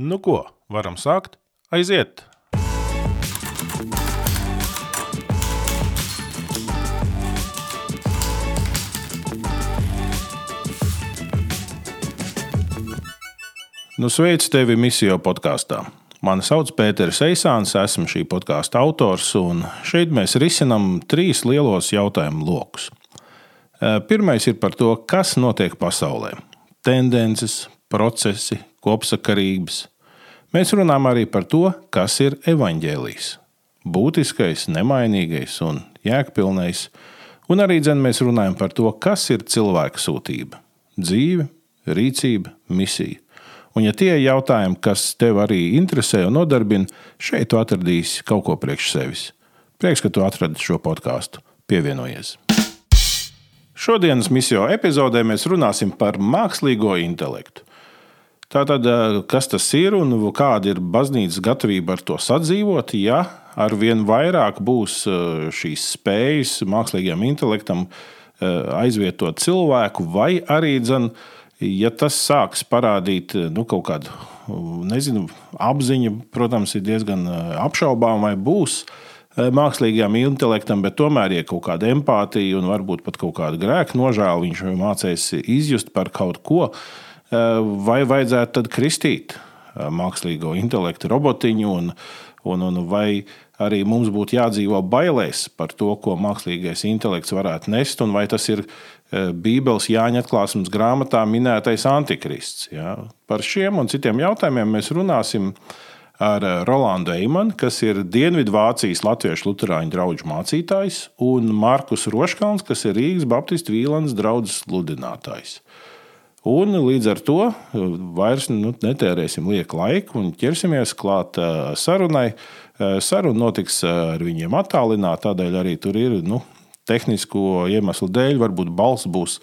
Nu ko, varam sākt? Aiziet! Nu, sveicu tevi misijā podkāstā. Mani sauc Pēters Eisāns, esmu šī podkāstu autors, un šeit mēs risinām trīs lielos jautājumu lokus. Pirmais ir par to, kas notiek pasaulē - tendences, procesi, kopsakarības. Mēs runājam arī par to, kas ir evaņģēlijs. Būtiskais, nemainīgais un jēgpilnais, un arī dzen, mēs runājam par to, kas ir cilvēka sūtība, dzīve, rīcība, misija. Un, ja tie ir jautājumi, kas tev arī interesē un nodarbina, šeit tu atradīsi kaut ko priekš sevis. Prieks, ka tu atradi šo podkāstu. Pievienojies! Šodienas misijā epizodē mēs runāsim par mākslīgo intelektu. Tātad, kas tas ir un kāda ir baznīcas gatavība ar to sadzīvot, ja ar vien vairāk būs šīs spējas mākslīgajam intelektam aizvietot cilvēku, vai arī, dzen, ja tas sāks parādīt nu, kaut kādu nezinu, apziņu, protams, ir diezgan apšaubām, vai būs. Mākslīgajam intelektam, bet tomēr ir kaut kāda empātija un varbūt pat kaut kāda grēka nožēla. Viņš mācīs izjust par kaut ko, vai vajadzētu tad kristīt eh, mākslīgo intelektu robotiņu, un, un, un vai arī mums būtu jādzīvo bailēs par to, ko mākslīgais intelekts varētu nest, un vai tas ir Bībeles Jāņa atklāsmes grāmatā minētais antikrists. Ja? Par šiem un citiem jautājumiem mēs runāsim ar eh, Rolandu Eimanu, kas ir Dienvidvācijas Latviešu Lutāņu draugu mācītājs, un Markus Roškalns, kas ir Rīgas Baptistu Vīlāns draugs sludinātājs. Un līdz ar to eh, vairs nu, netērēsim lieku laiku un ķersimies klāt eh, sarunai. Saruna notiks ar viņiem attālināti, tādēļ arī tur ir nu, tehnisko iemeslu dēļ, varbūt balss būs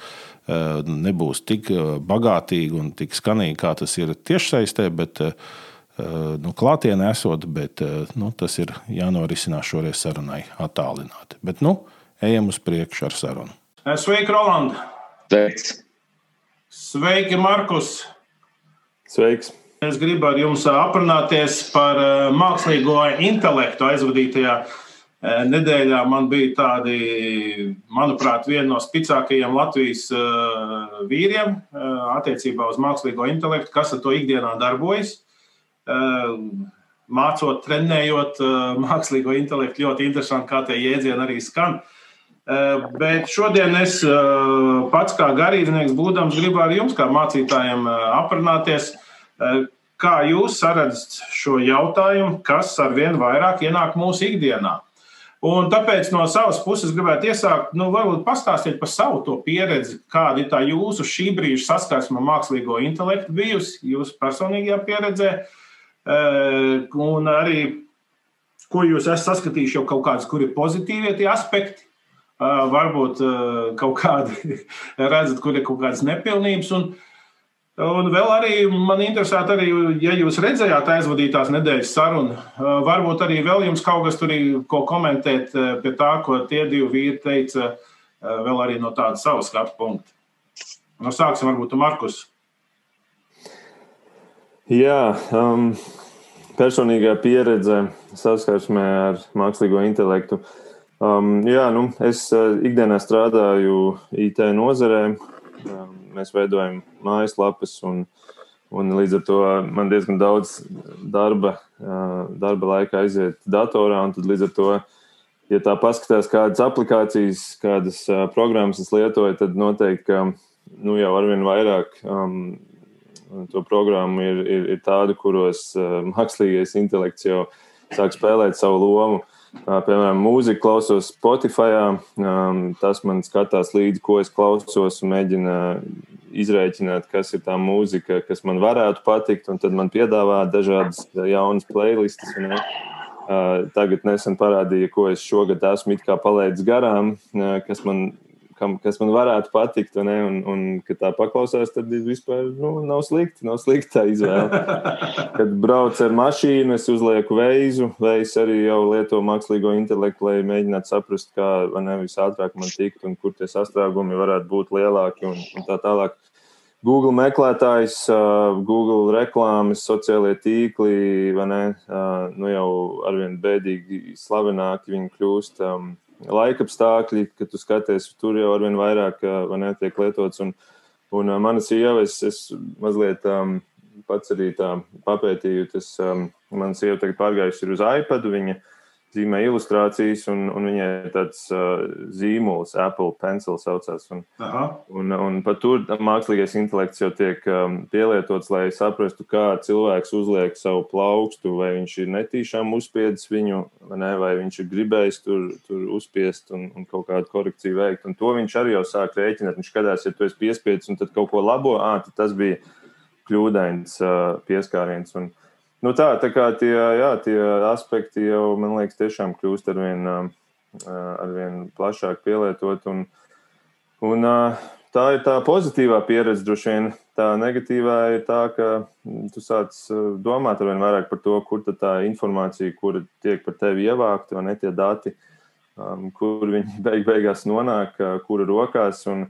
nebūs tik bagātīga un tik skanīga, kā tas ir tiešsaistē, bet Eh, nu, klātienē esot, bet eh, nu, tas ir jānorisinās šoreiz sarunai attālināti. Bet nu, ejam uz priekšu ar sarunu. Eh, sveiki, Roland! Sveiks! Sveiki, Markus! Sveiks! Es gribu ar jums aprunāties par mākslīgo intelektu aizvadītajā nedēļā. Man bija tādi, manuprāt, viena no spēcīgākajiem Latvijas vīriem attiecībā uz mākslīgo intelektu, kas ar to ikdienā darbojas. Mācot, trenējot mākslīgo intelektu. Ļoti interesanti, kā tie jēdzieni arī skan. Ehm, bet šodien es pats kā garīdznieks, būdams, gribu ar jums, kā mācītājiem, aprunāties, kā jūs redzat šo jautājumu, kas ar vien vairāk ienāk mūsu ikdienā. Un tāpēc no savas puses gribētu iesākt, nu, varbūt pastāstīt par savu to pieredzi, kāda ir tā jūsu šī brīža saskarsme ar mākslīgo intelektu bijusi, jūsu personīgajā pieredzē. Eh, un arī, ko jūs esat saskatījuši, jau kaut kādas, kur ir pozitīvie tie aspekti. Varbūt kaut kādi redzat, kur ir kaut kādas nepilnības. Un, un vēl arī man interesē, arī, ja jūs redzējāt aizvadītās nedēļas sarunu, varbūt arī vēl jums kaut kas tur ir ko komentēt pie tā, ko tie divi vīri teica, vēl arī no tāda sava skatu punkta. Nu, sāksim varbūt ar Markusu. Jā, um, personīgā pieredze saskarsmē ar mākslīgo intelektu. Um, jā, nu, es uh, ikdienā strādāju IT nozarē. Um, mēs veidojam mājaslapas, un, un līdz ar to man diezgan daudz darba, uh, darba laika aiziet datorā. Tad līdz ar to, ja tā paskatās, kādas aplikācijas, kādas uh, programmas es lietoju, tad noteikti, ka nu, jau arvien vairāk um, to programmu ir, ir, ir tāda, kuros uh, mākslīgais intelekts jau sāk spēlēt savu lomu. Uh, piemēram, mūziku klausos Spotify. Tas man skatās līdzi, ko es klausos, un mēģina izrēķināt, kas ir tā mūzika, kas man varētu patikt. Tad man piedāvā dažādas jaunas playlists. Un, tagad nesen parādīja, ko es šogad esmu palaidis garām, kas man kam, kas man varētu patikt, un, un, un kad tā paklausās, tad vispār nu, nav slikti. Nav slikti tā izvēle. Kad brauc ar mašīnu, es uzlieku veizu, veids arī jau lieto mākslīgo intelektu, lai mēģinātu saprast, kā nevis ātrāk man tikt un kur tie sastrēgumi varētu būt lielāki un, un tā tālāk. Google meklētājs, Google reklāmas, sociālie tīkli, vai ne? Nu jau arvien bēdīgi slavenāki viņi kļūst. Laika apstākļi, kad tu skaties, tur jau arvien vairāk vai ne, tiek lietots. Un, un mana sieva, es, es mazliet um, pats arī tā papētīju, tas um, mana sieva tagad pārgājusi uz iPad. Viņa, uh, zīmē ilustrācijas, un, un viņai tāds uh, zīmols, Apple Pencil saucās. Un, Aha. un, un pat tur mākslīgais intelekts jau tiek um, pielietots, lai saprastu, kā cilvēks uzliek savu plaukstu, vai viņš ir netīšām uzspiedis viņu, vai, ne, vai viņš ir gribējis tur, tur uzspiest un, un kaut kādu korekciju veikt. Un to viņš arī jau sāk rēķināt. Viņš skatās, ja tu esi piespiedis un tad kaut ko labo, ah, tas bija kļūdains uh, pieskāriens. Un, uh, Nu tā, tā kā tie, jā, tie aspekti jau, man liekas, tiešām kļūst ar vien, ar vien plašāk pielietot. Un, un tā ir tā pozitīvā pieredze, droši vien. Tā negatīvā ir tā, ka tu sāc domāt ar vien vairāk par to, kur tā informācija, kur tiek par tevi ievākta, vai ne tie dati, kur viņi beig beigās nonāk, kura rokās. Un,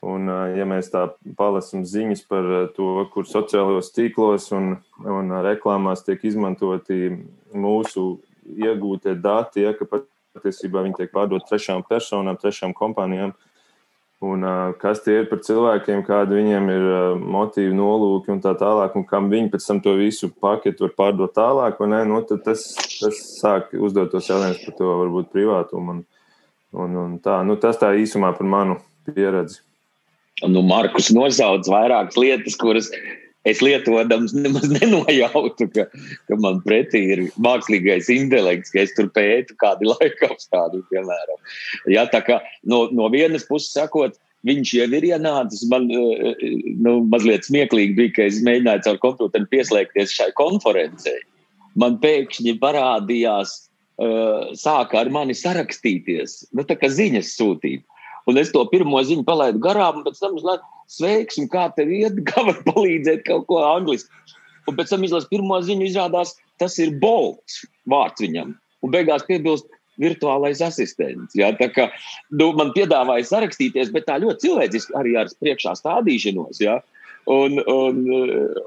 Un, ja mēs tā palasām ziņas par to, kur sociālajos tīklos un, un reklāmās tiek izmantoti mūsu iegūtie dati, ja, ka patiesībā viņi tiek pārdoti trešām personām, trešām kompānijām, un kas tie ir par cilvēkiem, kādi viņiem ir motīvi, nolūki un tā tālāk, un kam viņi pēc tam to visu paketu var pārdot tālāk, vai nē, nu, tas, tas sāk uzdot tos jautājumus par to varbūt privātumu. Un, un, un tā, nu, tas tā īsumā par manu pieredzi. Nu, Markus nosauc vairākas lietas, kuras es lietodams nemaz nenojautu, ka, ka man pretī ir mākslīgais intelekts, ka es tur pētu kādu laika apstākļu, piemēram. Ja, tā kā no, no vienas puses sakot, viņš jau ir ienācis. Man eh, nu, mazliet smieklīgi bija, ka es mēģināju caur kompjuteru pieslēgties šai konferencei. Man pēkšņi parādījās, uh, sāka ar mani sarakstīties, nu, tā kā ziņas sūtīt. Un es to pirmo ziņu palaidu garām, un pēc tam uzlaidu, sveiks, un kā tev iet, kā var palīdzēt kaut ko angliski. Un pēc tam izlasu pirmo ziņu, izrādās, tas ir bolts vārds viņam. Un beigās piebilst, virtuālais asistents. Jā, tā kā nu, man piedāvāja sarakstīties, bet tā ļoti cilvēciski arī ar priekšā stādīšanos. Jā. Un, un,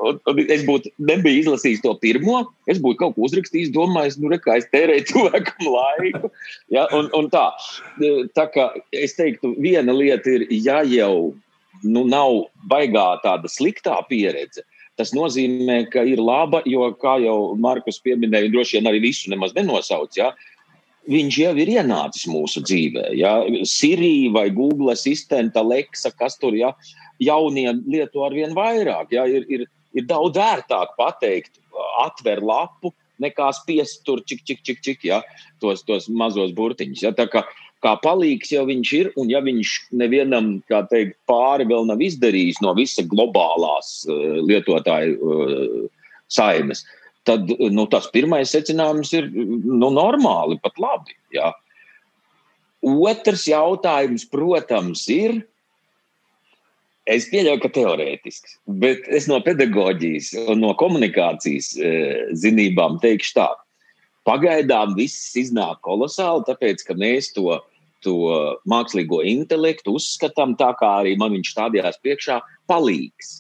un, un es būtu nebiju izlasījis to pirmo, es būtu kaut ko uzrakstījis, domājis, nu, re, kā es tērēju cilvēkam laiku. Ja, un, un tā, tā kā es teiktu, viena lieta ir, ja jau nu, nav baigā tāda sliktā pieredze, tas nozīmē, ka ir laba, jo, kā jau Markus pieminēja, droši vien arī visu nemaz nenosauc. Ja, viņš jau ir ienācis mūsu dzīvē. Ja? Sirija vai Google asistenta, Alexa, kas tur. Ja? jaunie lieto ar vien vairāk. Ja? Ir, ir, ir daudz ērtāk pateikt, atver lapu, nekā spiest tur čik, čik, čik, čik ja? tos, tos mazos burtiņus. Ja? Tā kā, kā palīgs jau viņš ir, un ja viņš nevienam, teikt, pāri vēl nav izdarījis no visa globālās uh, lietotāju uh, saimes, tad nu, tas pirmais secinājums ir nu, normāli, pat labi. Ja? Otrs jautājums, protams, ir, Es pieļauju, ka teorētiski, bet es no pedagoģijas un no komunikācijas e, zinībām teikšu tā. Pagaidām viss iznāk kolosāli, tāpēc ka mēs to, to mākslīgo intelektu uzskatām tā, kā arī man viņš stādījās priekšā, palīgs,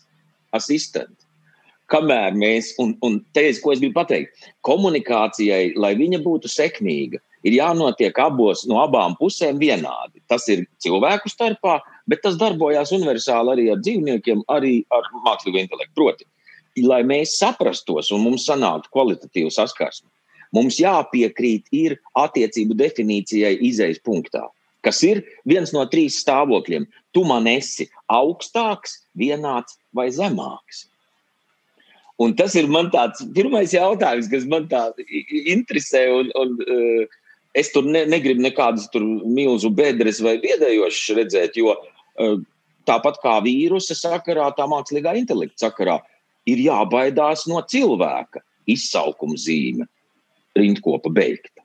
asistents. Kamēr mēs, un, un te es, ko es gribu pateikt, komunikācijai, lai viņa būtu sekmīga, ir jānotiek abos, no abām pusēm vienādi. Tas ir cilvēku starpā, bet tas darbojās universāli arī ar dzīvniekiem, arī ar mākslīgo intelektu. Proti, lai mēs saprastos un mums sanāktu kvalitatīva saskarsme, mums jāpiekrīt ir attiecību definīcijai izejas punktā, kas ir viens no trīs stāvokļiem. Tu man esi augstāks, vienāds vai zemāks. Un tas ir mans pirmais jautājums, kas man tā interesē. Un, un, uh, es tur ne, negribu nekādas milzu bedres vai biedējošas redzēt, jo Eh, tāpat kā vīrusa sakarā, tā mākslīgā intelekta sakarā, ir jābaidās no cilvēka izsaukuma zīme, rindkopa beigta.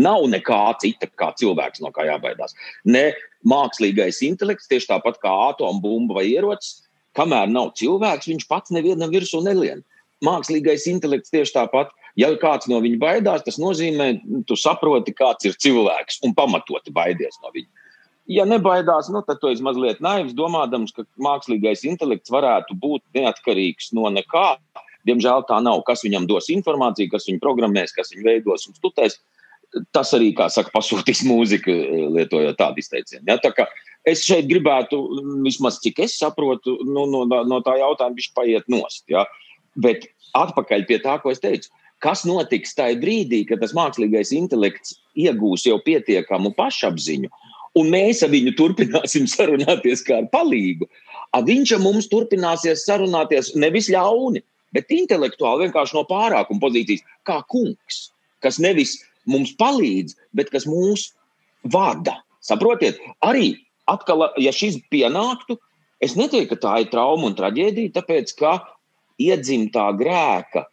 Nav nekā cita, kā cilvēks, no kā jābaidās. Ne mākslīgais intelekts, tieši tāpat kā atombumba vai ierocis, kamēr nav cilvēks, viņš pats nevienam virsū nelien. Mākslīgais intelekts tieši tāpat, ja kāds no viņa baidās, tas nozīmē, tu saproti, kāds ir cilvēks un pamatoti baidies no viņa. Ja nebaidās, nu, tad tu esi mazliet naivs, domādams, ka mākslīgais intelekts varētu būt neatkarīgs no nekā. Diemžēl tā nav. Kas viņam dos informāciju, kas viņu programmēs, kas viņu veidos un studēs. Tas arī, kā saka, pasūtīs mūziku, lietojot tādu izteicienu. Ja? Tā kā es šeit gribētu, vismaz cik es saprotu, nu, no, no tā jautājuma viņš paiet nost. Ja? Bet atpakaļ pie tā, ko es teicu. Kas notiks tajā brīdī, kad tas mākslīgais intelekts iegūs jau pietiekamu pašapziņu, un mēs ar viņu turpināsim sarunāties kā ar palīgu. A viņš ar mums turpināsies sarunāties nevis ļauni, bet intelektuāli vienkārši no pārākuma pozīcijas, kā kungs, kas nevis mums palīdz, bet kas mūs vada. Saprotiet, arī atkal, ja šis pienāktu, es neteiktu, ka tā ir trauma un traģēdija, tāpēc ka iedzimtā grēka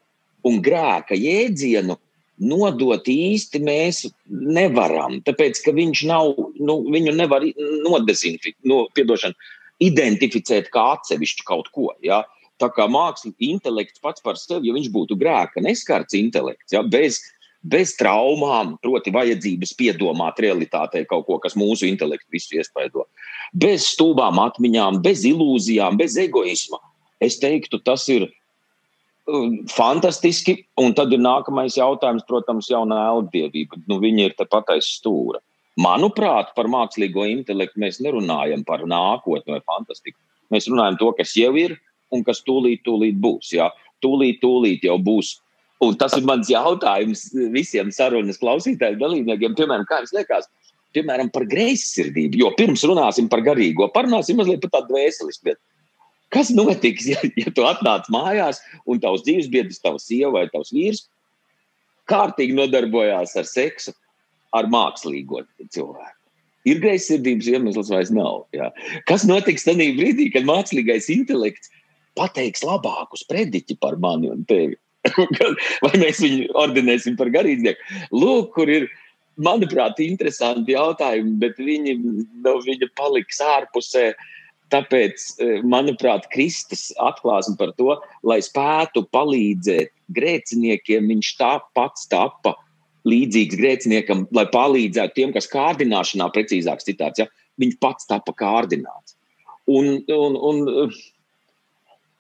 un grēka jēdzienu nodot īsti mēs nevaram. Tāpēc, ka viņš nav, nu, viņu nevar nodezinficēt, no, piedošana, identificēt kā atsevišķu kaut ko. Ja? Tā kā mākslas intelekts pats par sevi, ja viņš būtu grēka neskarts intelekts, ja? bez, bez traumām, proti, vajadzības piedomāt realitātei kaut ko, kas mūsu intelektu visu iespaido, bez stulbām atmiņām, bez ilūzijām, bez egoisma. Es teiktu, tas ir fantastiski. Un tad ir nākamais jautājums, protams, jaunā elgdievība. Nu, viņi ir tepat aiz stūra. Manuprāt, par mākslīgo intelektu mēs nerunājam par nākotni vai fantastiku. Mēs runājam to, kas jau ir un kas tūlīt, tūlīt būs. Jā. Tūlīt, tūlīt jau būs. Un tas ir mans jautājums visiem sarunas klausītājiem, dalībniekiem. Piemēram, kā jums liekas, piemēram, par greizsirdību. Jo pirms runāsim par garīgo, parunāsim mazliet par tādu dvēselisku lietu. Kas notiks, ja, ja tu atnāc mājās un tavs dzīvesbiedrs, tavs sieva vai tavs vīrs kārtīgi nodarbojās ar seksu ar mākslīgo cilvēku? Ir greizsirdības iemesls vai nav? Jā. Kas notiks tajā brīdī, kad mākslīgais intelekts pateiks labākus prediķi par mani un tevi? vai mēs viņu ordinēsim par garīdznieku? Lūk, kur ir manuprāt, interesanti jautājumi, bet viņi, nu, viņi paliks ārpusē. Tāpēc, e, manuprāt, Kristus atklāsme par to, lai spētu palīdzēt grēciniekiem, viņš tā pats tapa līdzīgs grēciniekam, lai palīdzētu tiem, kas kārdināšanā, precīzāk citāts, ja, viņš pats tapa kārdināts. Un, un, un,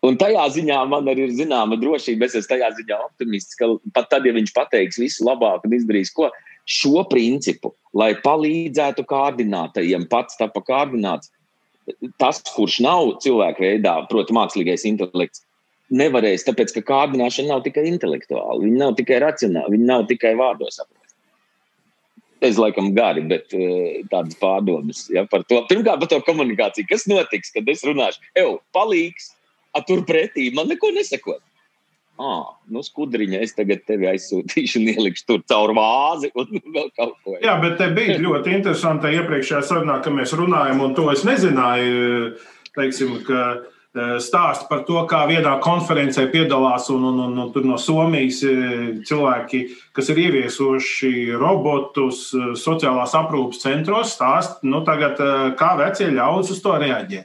un tajā ziņā man arī ir zināma drošība, es esmu tajā ziņā optimists, ka pat tad, ja viņš pateiks visu labāk un izdarīs ko, šo principu, lai palīdzētu kārdinātajiem, pats tapa kārdināts, tas, kurš nav cilvēka veidā, proti, mākslīgais intelekts, nevarēs, tāpēc ka kārdināšana nav tikai intelektuāla, viņa nav tikai racionāla, viņa nav tikai vārdos saprasta. Es laikam gari, bet uh, tādas pārdomas ja, par to. Pirmkārt, par to komunikāciju. Kas notiks, kad es runāšu? Evo, palīgs, turpretī man neko nesakot ah, nu, skudriņa, es tagad tevi aizsūtīšu un ielikšu tur caur vāzi un vēl kaut ko. Jā, bet te bija ļoti interesanti iepriekšējā sarunā, ka mēs runājam, un to es nezināju, teiksim, ka e, stāst par to, kā vienā konferencē piedalās un, un, un, un no Somijas e, cilvēki, kas ir ieviesuši robotus e, sociālās aprūpas centros, stāst, nu, tagad, kā vecie ļaudis uz to reaģē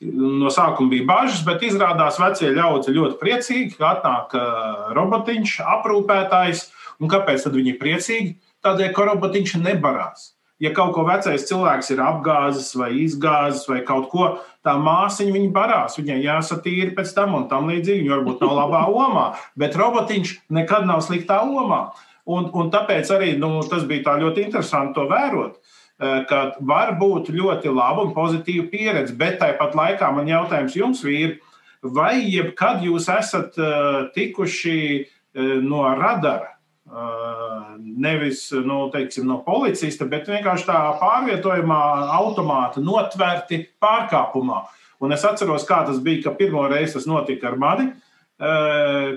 no sākuma bija bažas, bet izrādās vecie ļaudži ļoti priecīgi, ka atnāk robotiņš, aprūpētājs. Un kāpēc viņi ir priecīgi? Tādēļ, ka robotiņš nebarās. Ja kaut ko vecais cilvēks ir apgāzis vai izgāzis vai kaut ko, tā māsiņa viņa barās. Viņai jāsatīra pēc tam un tam līdzīgi. Viņa varbūt nav labā omā, bet robotiņš nekad nav sliktā omā. Un, un tāpēc arī nu, tas bija ļoti interesanti to vērot. Eh, ka var būt ļoti laba un pozitīva pieredze, bet tāpat laikā man jautājums jums, vīri, vai jebkad jūs esat uh, tikuši uh, no radara, nevis nu, teiksim, no policista, bet vienkārši tā pārvietojumā automāta notverti pārkāpumā. Un es atceros, kā tas bija, ka pirmo reizi tas notika ar mani,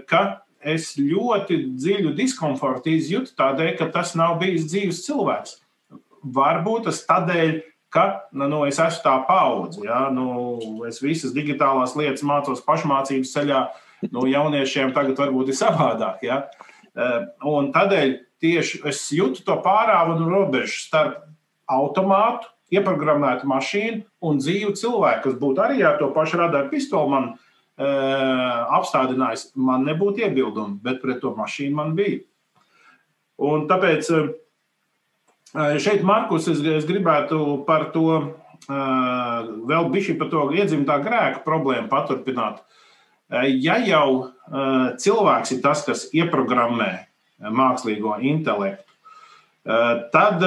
ka es ļoti dziļu diskomfortu izjūtu tādēļ, ka tas nav bijis dzīves cilvēks varbūt tas tādēļ, ka nu, nu, es esmu tā paudze. Ja? Nu, es visas digitālās lietas mācos pašmācības ceļā. Nu, jauniešiem tagad varbūt ir savādāk. Ja? Eh, un tādēļ tieši es jūtu to pārāvu un robežu starp automātu, ieprogrammētu mašīnu un dzīvu cilvēku, kas būtu arī ar to pašu radaru pistoli man e, apstādinājis. Man nebūtu iebildumi, bet pret to mašīnu man bija. Un tāpēc Šeit, Markus, es, es gribētu par to vēl bišķi par to iedzimtā grēka problēmu paturpināt. Ja jau cilvēks ir tas, kas ieprogrammē mākslīgo intelektu, tad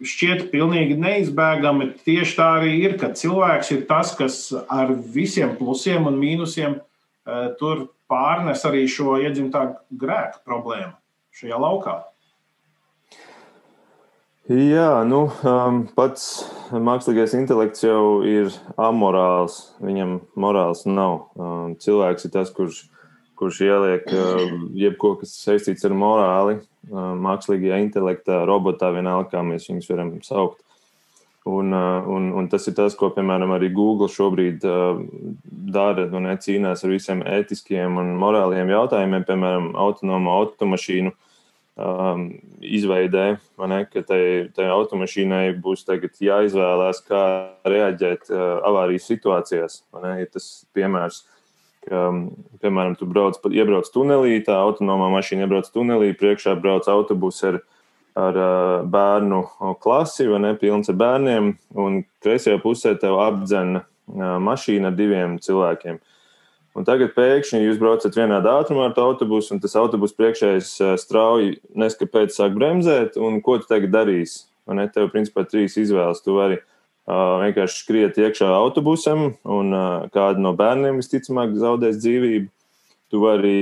šķiet pilnīgi neizbēgami tieši tā arī ir, ka cilvēks ir tas, kas ar visiem plusiem un mīnusiem tur pārnes arī šo iedzimtā grēka problēmu šajā laukā. Jā, nu, um, pats mākslīgais intelekts jau ir amorāls. Viņam morāls nav. Um, cilvēks ir tas, kurš, kurš ieliek uh, jebko, kas saistīts ar morāli, mākslīgajā intelektā, robotā, vienalga, kā mēs viņus varam saukt. Un, uh, un, un tas ir tas, ko, piemēram, arī Google šobrīd dara. Nu, cīnās ar visiem ētiskiem un morāliem jautājumiem, piemēram, autonomo automašīnu. Uh, um, izveidē, ne, ka tai, automašīnai būs jāizvēlās, kā reaģēt uh, avārijas situācijās. Ne, ir tas piemērs, ka, um, piemēram, tu brauc, iebrauc tunelī, tā autonomā mašīna iebrauc tunelī, priekšā brauc autobus ar, ar uh, bērnu klasi, vai ne, pilns ar bērniem, un kreisajā pusē tev apdzen uh, mašīna ar diviem cilvēkiem. Un tagad pēkšņi jūs braucat vienā ātrumā ar autobusu, un tas autobus priekšējais strauji neskapēc sāk bremzēt, un ko tu tagad darīsi? Man ir tev, principā, trīs izvēles. Tu vari uh, vienkārši skriet iekšā autobusam, un uh, kāda no bērniem visticamāk zaudēs dzīvību. Tu vari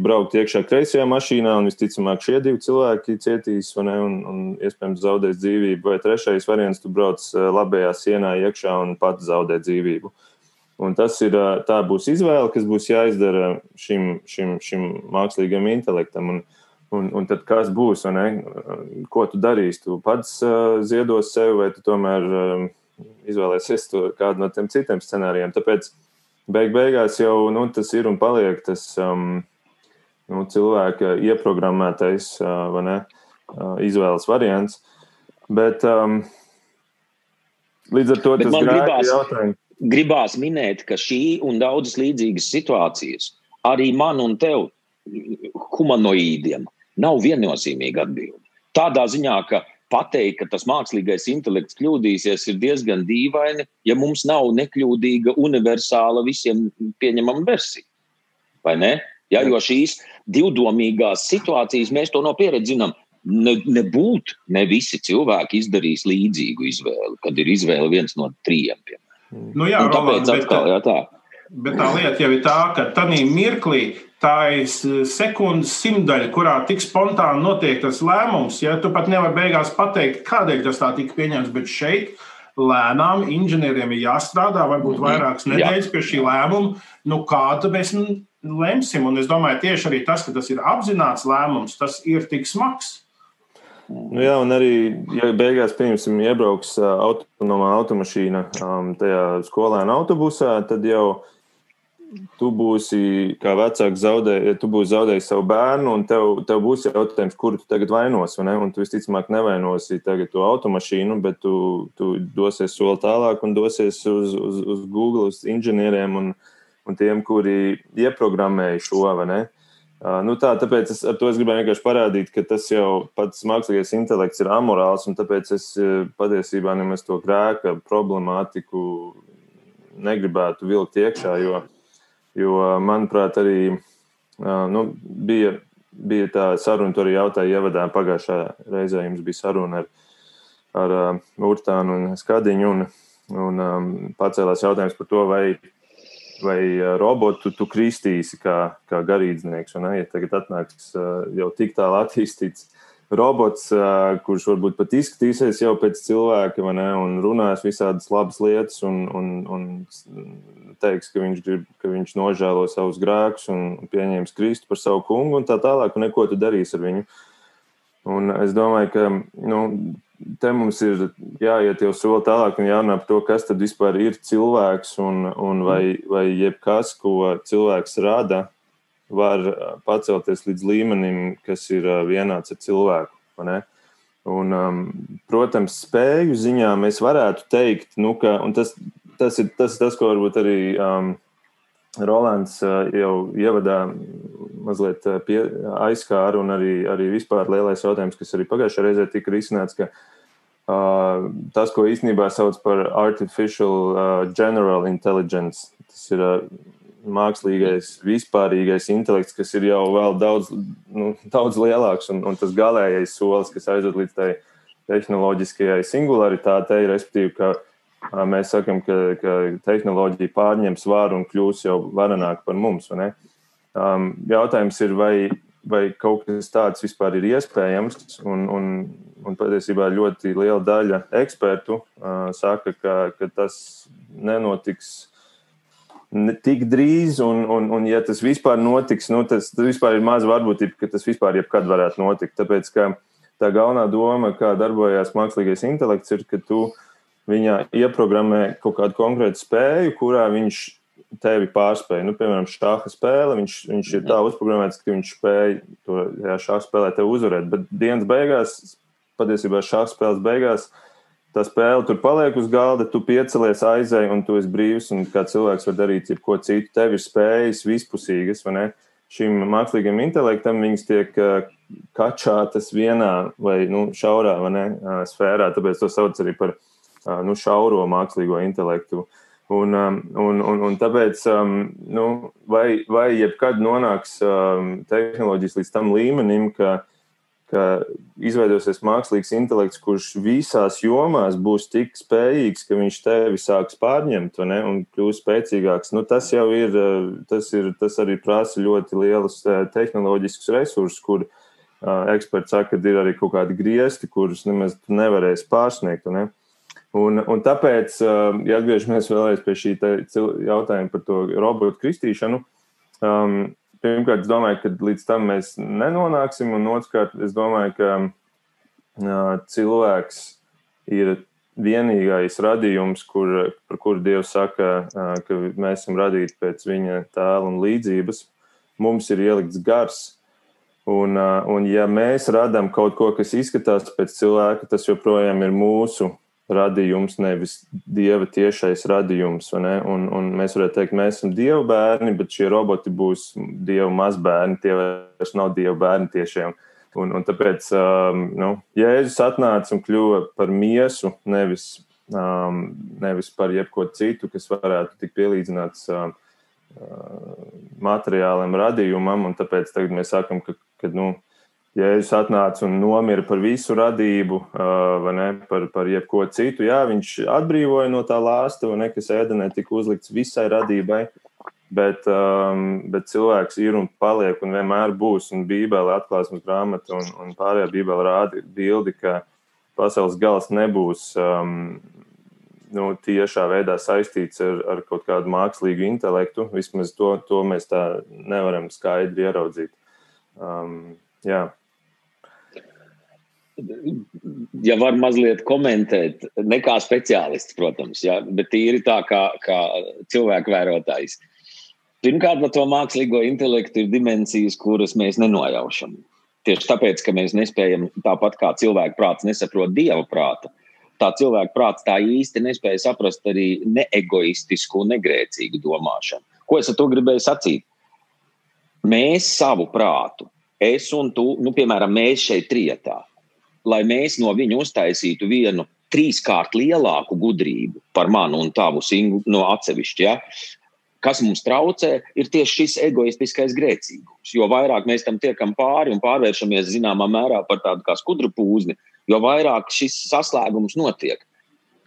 braukt iekšā kreisajā mašīnā, un visticamāk šie divi cilvēki cietīs, ne, un, un iespējams zaudēs dzīvību. Vai trešais variants, tu brauc labajā sienā iekšā un pats zaudē dzīvību. Uh, Un tas ir, tā būs izvēle, kas būs jāizdara šim, šim, šim mākslīgam intelektam. Un, un, un tad kas būs, ko tu darīsi? Tu pats uh, ziedos sev, vai tu tomēr uh, izvēlēsies kādu no tiem citiem scenārijiem. Tāpēc beig beigās jau nu, tas ir un paliek tas um, nu, cilvēka ieprogrammētais uh, ne, uh, izvēles variants. Bet um, līdz ar to Bet tas gribās jautājums gribās minēt, ka šī un daudzas līdzīgas situācijas arī man un tev, humanoīdiem, nav viennozīmīga atbilde. Tādā ziņā, ka pateikt, ka tas mākslīgais intelekts kļūdīsies, ir diezgan dīvaini, ja mums nav nekļūdīga, universāla, visiem pieņemama versija. Vai ne? Ja, jo šīs divdomīgās situācijas mēs to no pieredzes zinām. Ne, nebūt ne visi cilvēki izdarīs līdzīgu izvēli, kad ir izvēle viens no trījiem. Piemēram. Nu, jā, tāpēc Roland, atkal, bet, jā, tā. Bet tā lieta jau ir tā, ka tajā mirklī tā ir sekundes simtdaļa, kurā tik spontāni notiek tas lēmums. Ja tu pat nevari beigās pateikt, kādēļ tas tā tika pieņemts, bet šeit lēnām inženieriem ir jāstrādā varbūt mhm. vairākas nedēļas pie šī lēmuma. Nu, kādu mēs lemsim? Un es domāju, tieši arī tas, ka tas ir apzināts lēmums, tas ir tik smags. Nu, jā, un arī, ja beigās, piemēram, iebrauks autonomā automašīna um, tajā skolēna autobusā, tad jau tu būsi, kā vecāks, zaudē, tu būsi zaudējis savu bērnu, un tev, tev būs jautājums, kuru tu tagad vainosi. Ne? Un tu visticamāk nevainosi tagad to automašīnu, bet tu, tu dosies soli tālāk un dosies uz, uz, uz Google, uz inženieriem un, un tiem, kuri ieprogrammēja šo vai ne. Nu tā, tāpēc es, ar to es gribēju vienkārši parādīt, ka tas jau pats mākslīgais intelekts ir amorāls, un tāpēc es patiesībā nemaz to grēka problemātiku negribētu vilkt iekšā, jo, jo manuprāt, arī nu, bija, bija tā saruna, tur arī jautāja ievadā. Pagājušā reizē, jums bija saruna ar, ar Urtānu un Skadiņu, un, un um, pacēlās jautājums par to, vai vai robotu tu kristīsi kā, kā garīdznieks. Un, ja tagad atnāks jau tik tālu attīstīts robots, kurš varbūt pat izskatīsies jau pēc cilvēka ne, un runās visādas labas lietas un, un, un teiks, ka viņš, grib, ka viņš nožēlo savus grēkus un pieņems Kristu par savu kungu un tā tālāk, un neko tu darīsi ar viņu. Un es domāju, ka nu, te mums ir jāiet jau soli tālāk un jārunā par to, kas tad vispār ir cilvēks un, un vai, vai jebkas, ko cilvēks rada, var pacelties līdz līmenim, kas ir vienāds ar cilvēku. Un, um, protams, spēju ziņā mēs varētu teikt, nu, ka tas, tas, ir, tas ir tas, ko varbūt arī um, Rolands jau ievadā mazliet pie, aizskāra, un arī, arī vispār lielais jautājums, kas arī pagājušajā reizē tika risināts, ka uh, tas, ko īstenībā sauc par artificial uh, general intelligence, tas ir uh, mākslīgais, vispārīgais intelekts, kas ir jau vēl daudz, nu, daudz lielāks, un, un tas galīgais solis, kas aizved līdz tai tehnoloģiskajai singularitātei, respektīvi, ka mēs sakām, ka, ka tehnoloģija pārņem svaru un kļūs jau varenāk par mums. Um, jautājums ir, vai, vai kaut kas tāds vispār ir iespējams, un, un, un patiesībā ļoti liela daļa ekspertu uh, saka, ka, ka tas nenotiks tik drīz, un, un, un ja tas vispār notiks, nu, tas, tas vispār ir maz varbūtība, ka tas vispār jebkad varētu notikt. Tāpēc, ka tā galvenā doma, kā darbojas mākslīgais intelekts, ir, ka tu viņā ieprogrammē kaut kādu konkrētu spēju, kurā viņš tevi pārspēja. Nu, piemēram, šāda spēle, viņš, viņš ir tā uzprogrammēts, ka viņš spēj to šāda spēlē tevi uzvarēt. Bet dienas beigās, patiesībā šāda spēles beigās, tā spēle tur paliek uz galda, tu piecelies, aizēji un tu esi brīvs. Un kā cilvēks var darīt jebko citu, tev ir spējas vispusīgas. Šim mākslīgam intelektam viņas tiek kačātas vienā vai nu, šaurā vai ne, sfērā, tāpēc to sauc arī par nu, šauro mākslīgo intelektu. Un, un, un, un tāpēc, nu, vai, vai jebkad nonāks tehnoloģijas līdz tam līmenim, ka ka izveidosies mākslīgs intelekts, kurš visās jomās būs tik spējīgs, ka viņš tevi sāks pārņemt ne, un kļūs spēcīgāks. Nu, tas jau ir tas, ir, tas arī prasa ļoti lielus eh, tehnoloģiskus resursus, kur uh, eksperti saka, ka ir arī kaut kādi griezti, kurus nemaz nevarēs pārsniegt. Ne. Un, un tāpēc, uh, ja atgriežamies vēlreiz pie šī jautājuma par to robotu kristīšanu, um, pirmkārt, es domāju, ka līdz tam mēs nenonāksim, un otrkārt, es domāju, ka uh, cilvēks ir vienīgais radījums, kur, par kuru Dievs saka, uh, ka mēs esam radīti pēc viņa tēla un līdzības. Mums ir ielikts gars, un, uh, un ja mēs radām kaut ko, kas izskatās pēc cilvēka, tas joprojām ir mūsu radījums, nevis dieva tiešais radījums. Un, un mēs varētu teikt, mēs esam dieva bērni, bet šie roboti būs dieva mazbērni. Tie vairs nav dieva bērni tiešiem. Un, un tāpēc um, nu, Jēzus atnāca un kļuva par miesu, nevis, um, nevis par jebko citu, kas varētu tikt pielīdzināts um, uh, materiālam radījumam. Un tāpēc mēs sakam, ka, ka nu, Jēzus atnāca un nomira par visu radību, vai ne, par, par jebko citu. Jā, viņš atbrīvoja no tā lāsta, ne, kas ēdenē tika uzlikts visai radībai, bet, um, bet cilvēks ir un paliek un vienmēr būs. Un Bībele atklāsmes grāmata un, un pārējā Bībele rāda bildi, ka pasaules gals nebūs um, nu, tiešā veidā saistīts ar, ar kaut kādu mākslīgu intelektu. Vismaz to, to mēs tā nevaram skaidri ieraudzīt. Um, jā ja var mazliet komentēt, ne kā speciālists, protams, ja, bet tīri tā kā, kā cilvēku vērotājs. Pirmkārt, par to mākslīgo intelektu ir dimensijas, kuras mēs nenojaušam. Tieši tāpēc, ka mēs nespējam, tāpat kā cilvēka prāts nesaprot dieva prātu, tā cilvēka prāts tā īsti nespēja saprast arī neegoistisku, negrēcīgu domāšanu. Ko es ar to gribēju sacīt? Mēs savu prātu, es un tu, nu, piemēram, mēs šeit trietā, lai mēs no viņa uztaisītu vienu trīskārt lielāku gudrību par manu un tavu singu no atsevišķi. Ja? Kas mums traucē, ir tieši šis egoistiskais grēcīgums. Jo vairāk mēs tam tiekam pāri un pārvēršamies zināmā mērā par tādu kā skudru pūzni, jo vairāk šis saslēgums notiek.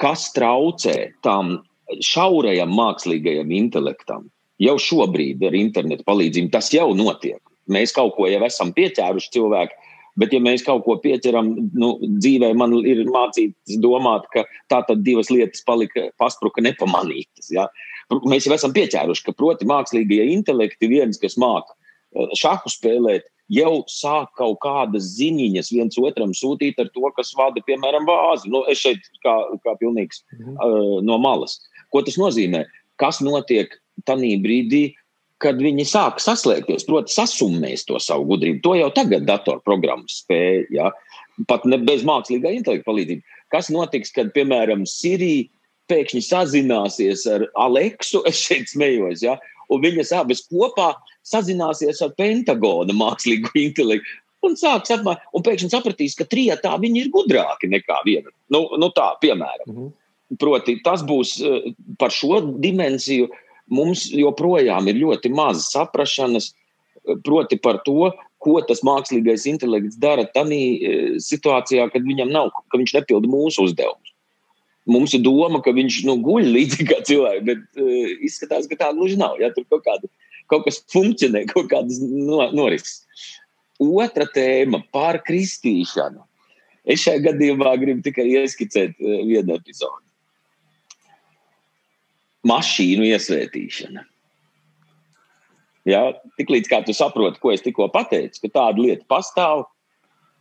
Kas traucē tam šaurajam mākslīgajam intelektam? Jau šobrīd ar internetu palīdzību tas jau notiek. Mēs kaut ko jau esam pieķēruši cilvēku, Bet, ja mēs kaut ko pieķeram, nu, dzīvē man ir mācīts domāt, ka tā tad divas lietas palika, paspruka nepamanītas. Ja? Mēs jau esam pieķēruši, ka proti mākslīgie intelekti viens, kas māk eh, šahu spēlēt, jau sāk kaut kādas ziņas viens otram sūtīt ar to, kas vada, piemēram, vāzi. Nu, es šeit kā, kā pilnīgs mhm. uh, no malas. Ko tas nozīmē? Kas notiek tajā brīdī, kad viņi sāk saslēgties, proti, sasummēs to savu gudrību. To jau tagad datorprogrammas spēja, ja? pat ne bez mākslīgā intelekta palīdzības. Kas notiks, kad, piemēram, Sirija pēkšņi sazināsies ar Aleksu, es šeit smējos, ja? un viņas abas kopā sazināsies ar Pentagona mākslīgo intelektu. Un sāks apmācīt, un pēkšņi sapratīs, ka trijotā viņi ir gudrāki nekā viena. Nu, nu tā, piemēram. Mm -hmm. Proti, tas būs eh, par šo dimensiju. Mums joprojām ir ļoti maz saprašanas, eh, proti par to, ko tas mākslīgais intelekts dara tajā situācijā, kad viņam nav, ka viņš nepilda mūsu uzdevumus. Mums ir doma, ka viņš nu, guļ līdzīgi kā cilvēks, bet uh, izskatās, ka tā gluži nav. Ja? Tur kaut, kāda, kaut kas funkcionē, kaut kādas no, norises. Otra tēma par kristīšanu. Es šajā gadījumā gribu tikai ieskicēt vienu epizodi. Mašīnu iesvētīšana. Ja, Tiklīdz kā tu saproti, ko es tikko pateicu, ka tāda lieta pastāv,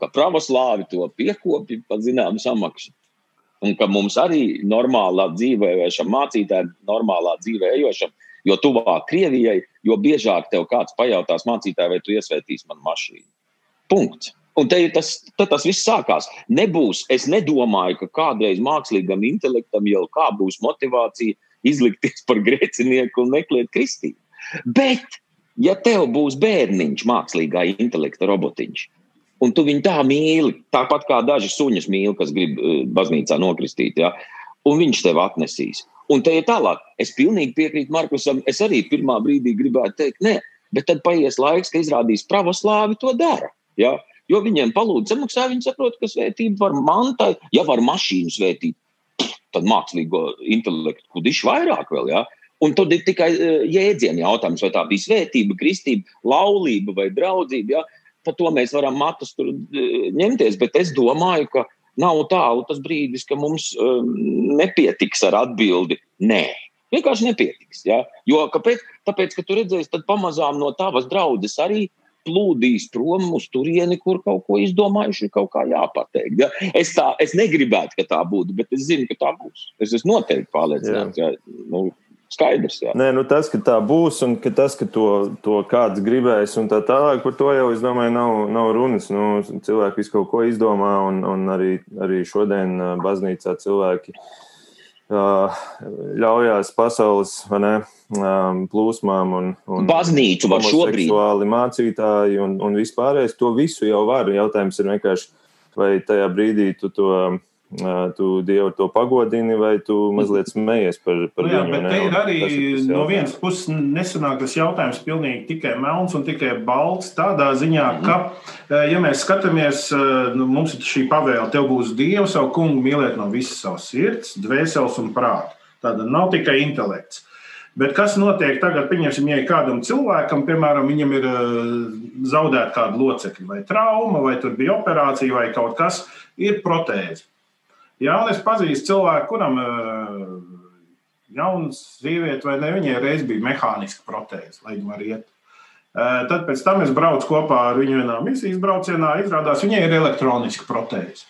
ka pravoslāvi to piekopja par zināmu samaksu un ka mums arī normālā dzīvē, ejošam mācītājam, normālā dzīvē ejošam, jo tuvāk Krievijai, jo biežāk tev kāds pajautās mācītājai, vai tu iesvētīsi manu mašīnu. Punkts. Un te tas, tas viss sākās. Nebūs, es nedomāju, ka kādreiz mākslīgam intelektam jau kā būs motivācija izlikties par grēcinieku un meklēt kristību. Bet, ja tev būs bērniņš, mākslīgā intelekta robotiņš, un tu viņu tā mīli, tāpat kā daži suņus mīl, kas grib uh, baznīcā nokristīt. Ja? Un viņš tev atnesīs. Un te ir tālāk. Es pilnīgi piekrītu Markusam. Es arī pirmā brīdī gribētu teikt, nē, bet tad paies laiks, ka izrādīs pravoslāvi to dara. Ja? Jo viņiem palūdz samaksā, viņi saprot, ka svētība var mantai, ja var mašīnu svētīt, tad mākslīgo intelektu kudiši vairāk vēl. Ja? Un tad ir tikai uh, jēdzienu jautājums, vai tā bija svētība, kristība, laulība vai draudzība. Ja? par to mēs varam matus tur e, ņemties, bet es domāju, ka nav tālu tas brīdis, ka mums um, nepietiks ar atbildi nē. Vienkārši nepietiks. Ja? Jo, kāpēc? Tāpēc, ka tu redzēsi, tad pamazām no tavas draudzes arī plūdīs prom uz turieni, kur kaut ko izdomājuši, kaut kā jāpateikt. Ja? Es, tā, es negribētu, ka tā būtu, bet es zinu, ka tā būs. Es esmu noteikti pārliecināts. Ja? Nu, skaidrs. Jā. Nē, nu tas, ka tā būs un ka tas, ka to, to kāds gribēs un tā tālāk, par to jau, es domāju, nav, nav runas. Nu, cilvēki visu kaut ko izdomā un, un arī, arī šodien baznīcā cilvēki uh, ļaujās pasaules ne, plūsmām un, un baznīcu var šobrīd. Mācītāji un, un vispārējais to visu jau var. Jautājums ir vienkārši, vai tajā brīdī tu to tu Dievu to pagodini, vai tu mazliet smējies par, par nu jā, viņu? Bet te ir arī ir no vienas puses nesanāk tas jautājums pilnīgi tikai melns un tikai balts. Tādā ziņā, ka, ja mēs skatāmies, nu, mums ir šī pavēle, tev būs Dievu savu kungu mīlēt no visas savas sirds, dvēseles un prāta. Tāda nav tikai intelekts. Bet kas notiek tagad, pieņemsim, ja kādam cilvēkam, piemēram, viņam ir zaudēta kāda locekļa, vai trauma, vai tur bija operācija, vai kaut kas, ir protēze. Jā, un es pazīstu cilvēku, kuram jauns sieviete vai ne, viņai reiz bija mehāniska protēze, lai viņa var iet. Tad pēc tam es braucu kopā ar viņu vienā misijas braucienā. Izrādās, viņai ir elektroniska protēze.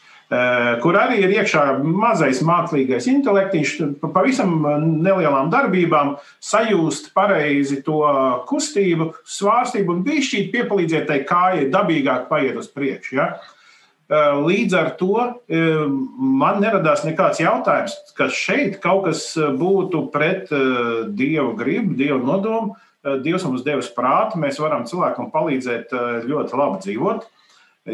Kur arī ir iekšā mazais mākslīgais intelekts, pavisam nelielām darbībām sajust pareizi to kustību, svārstību un bišķīt piepalīdzēt tai kājai dabīgāk paiet uz priekšu. Ja? Eh, līdz ar to eh, man neradās nekāds jautājums, ka šeit kaut kas eh, būtu pret dievu gribu, dievu nodomu. Dievs mums devis prātu, mēs varam cilvēkam palīdzēt ļoti labi dzīvot.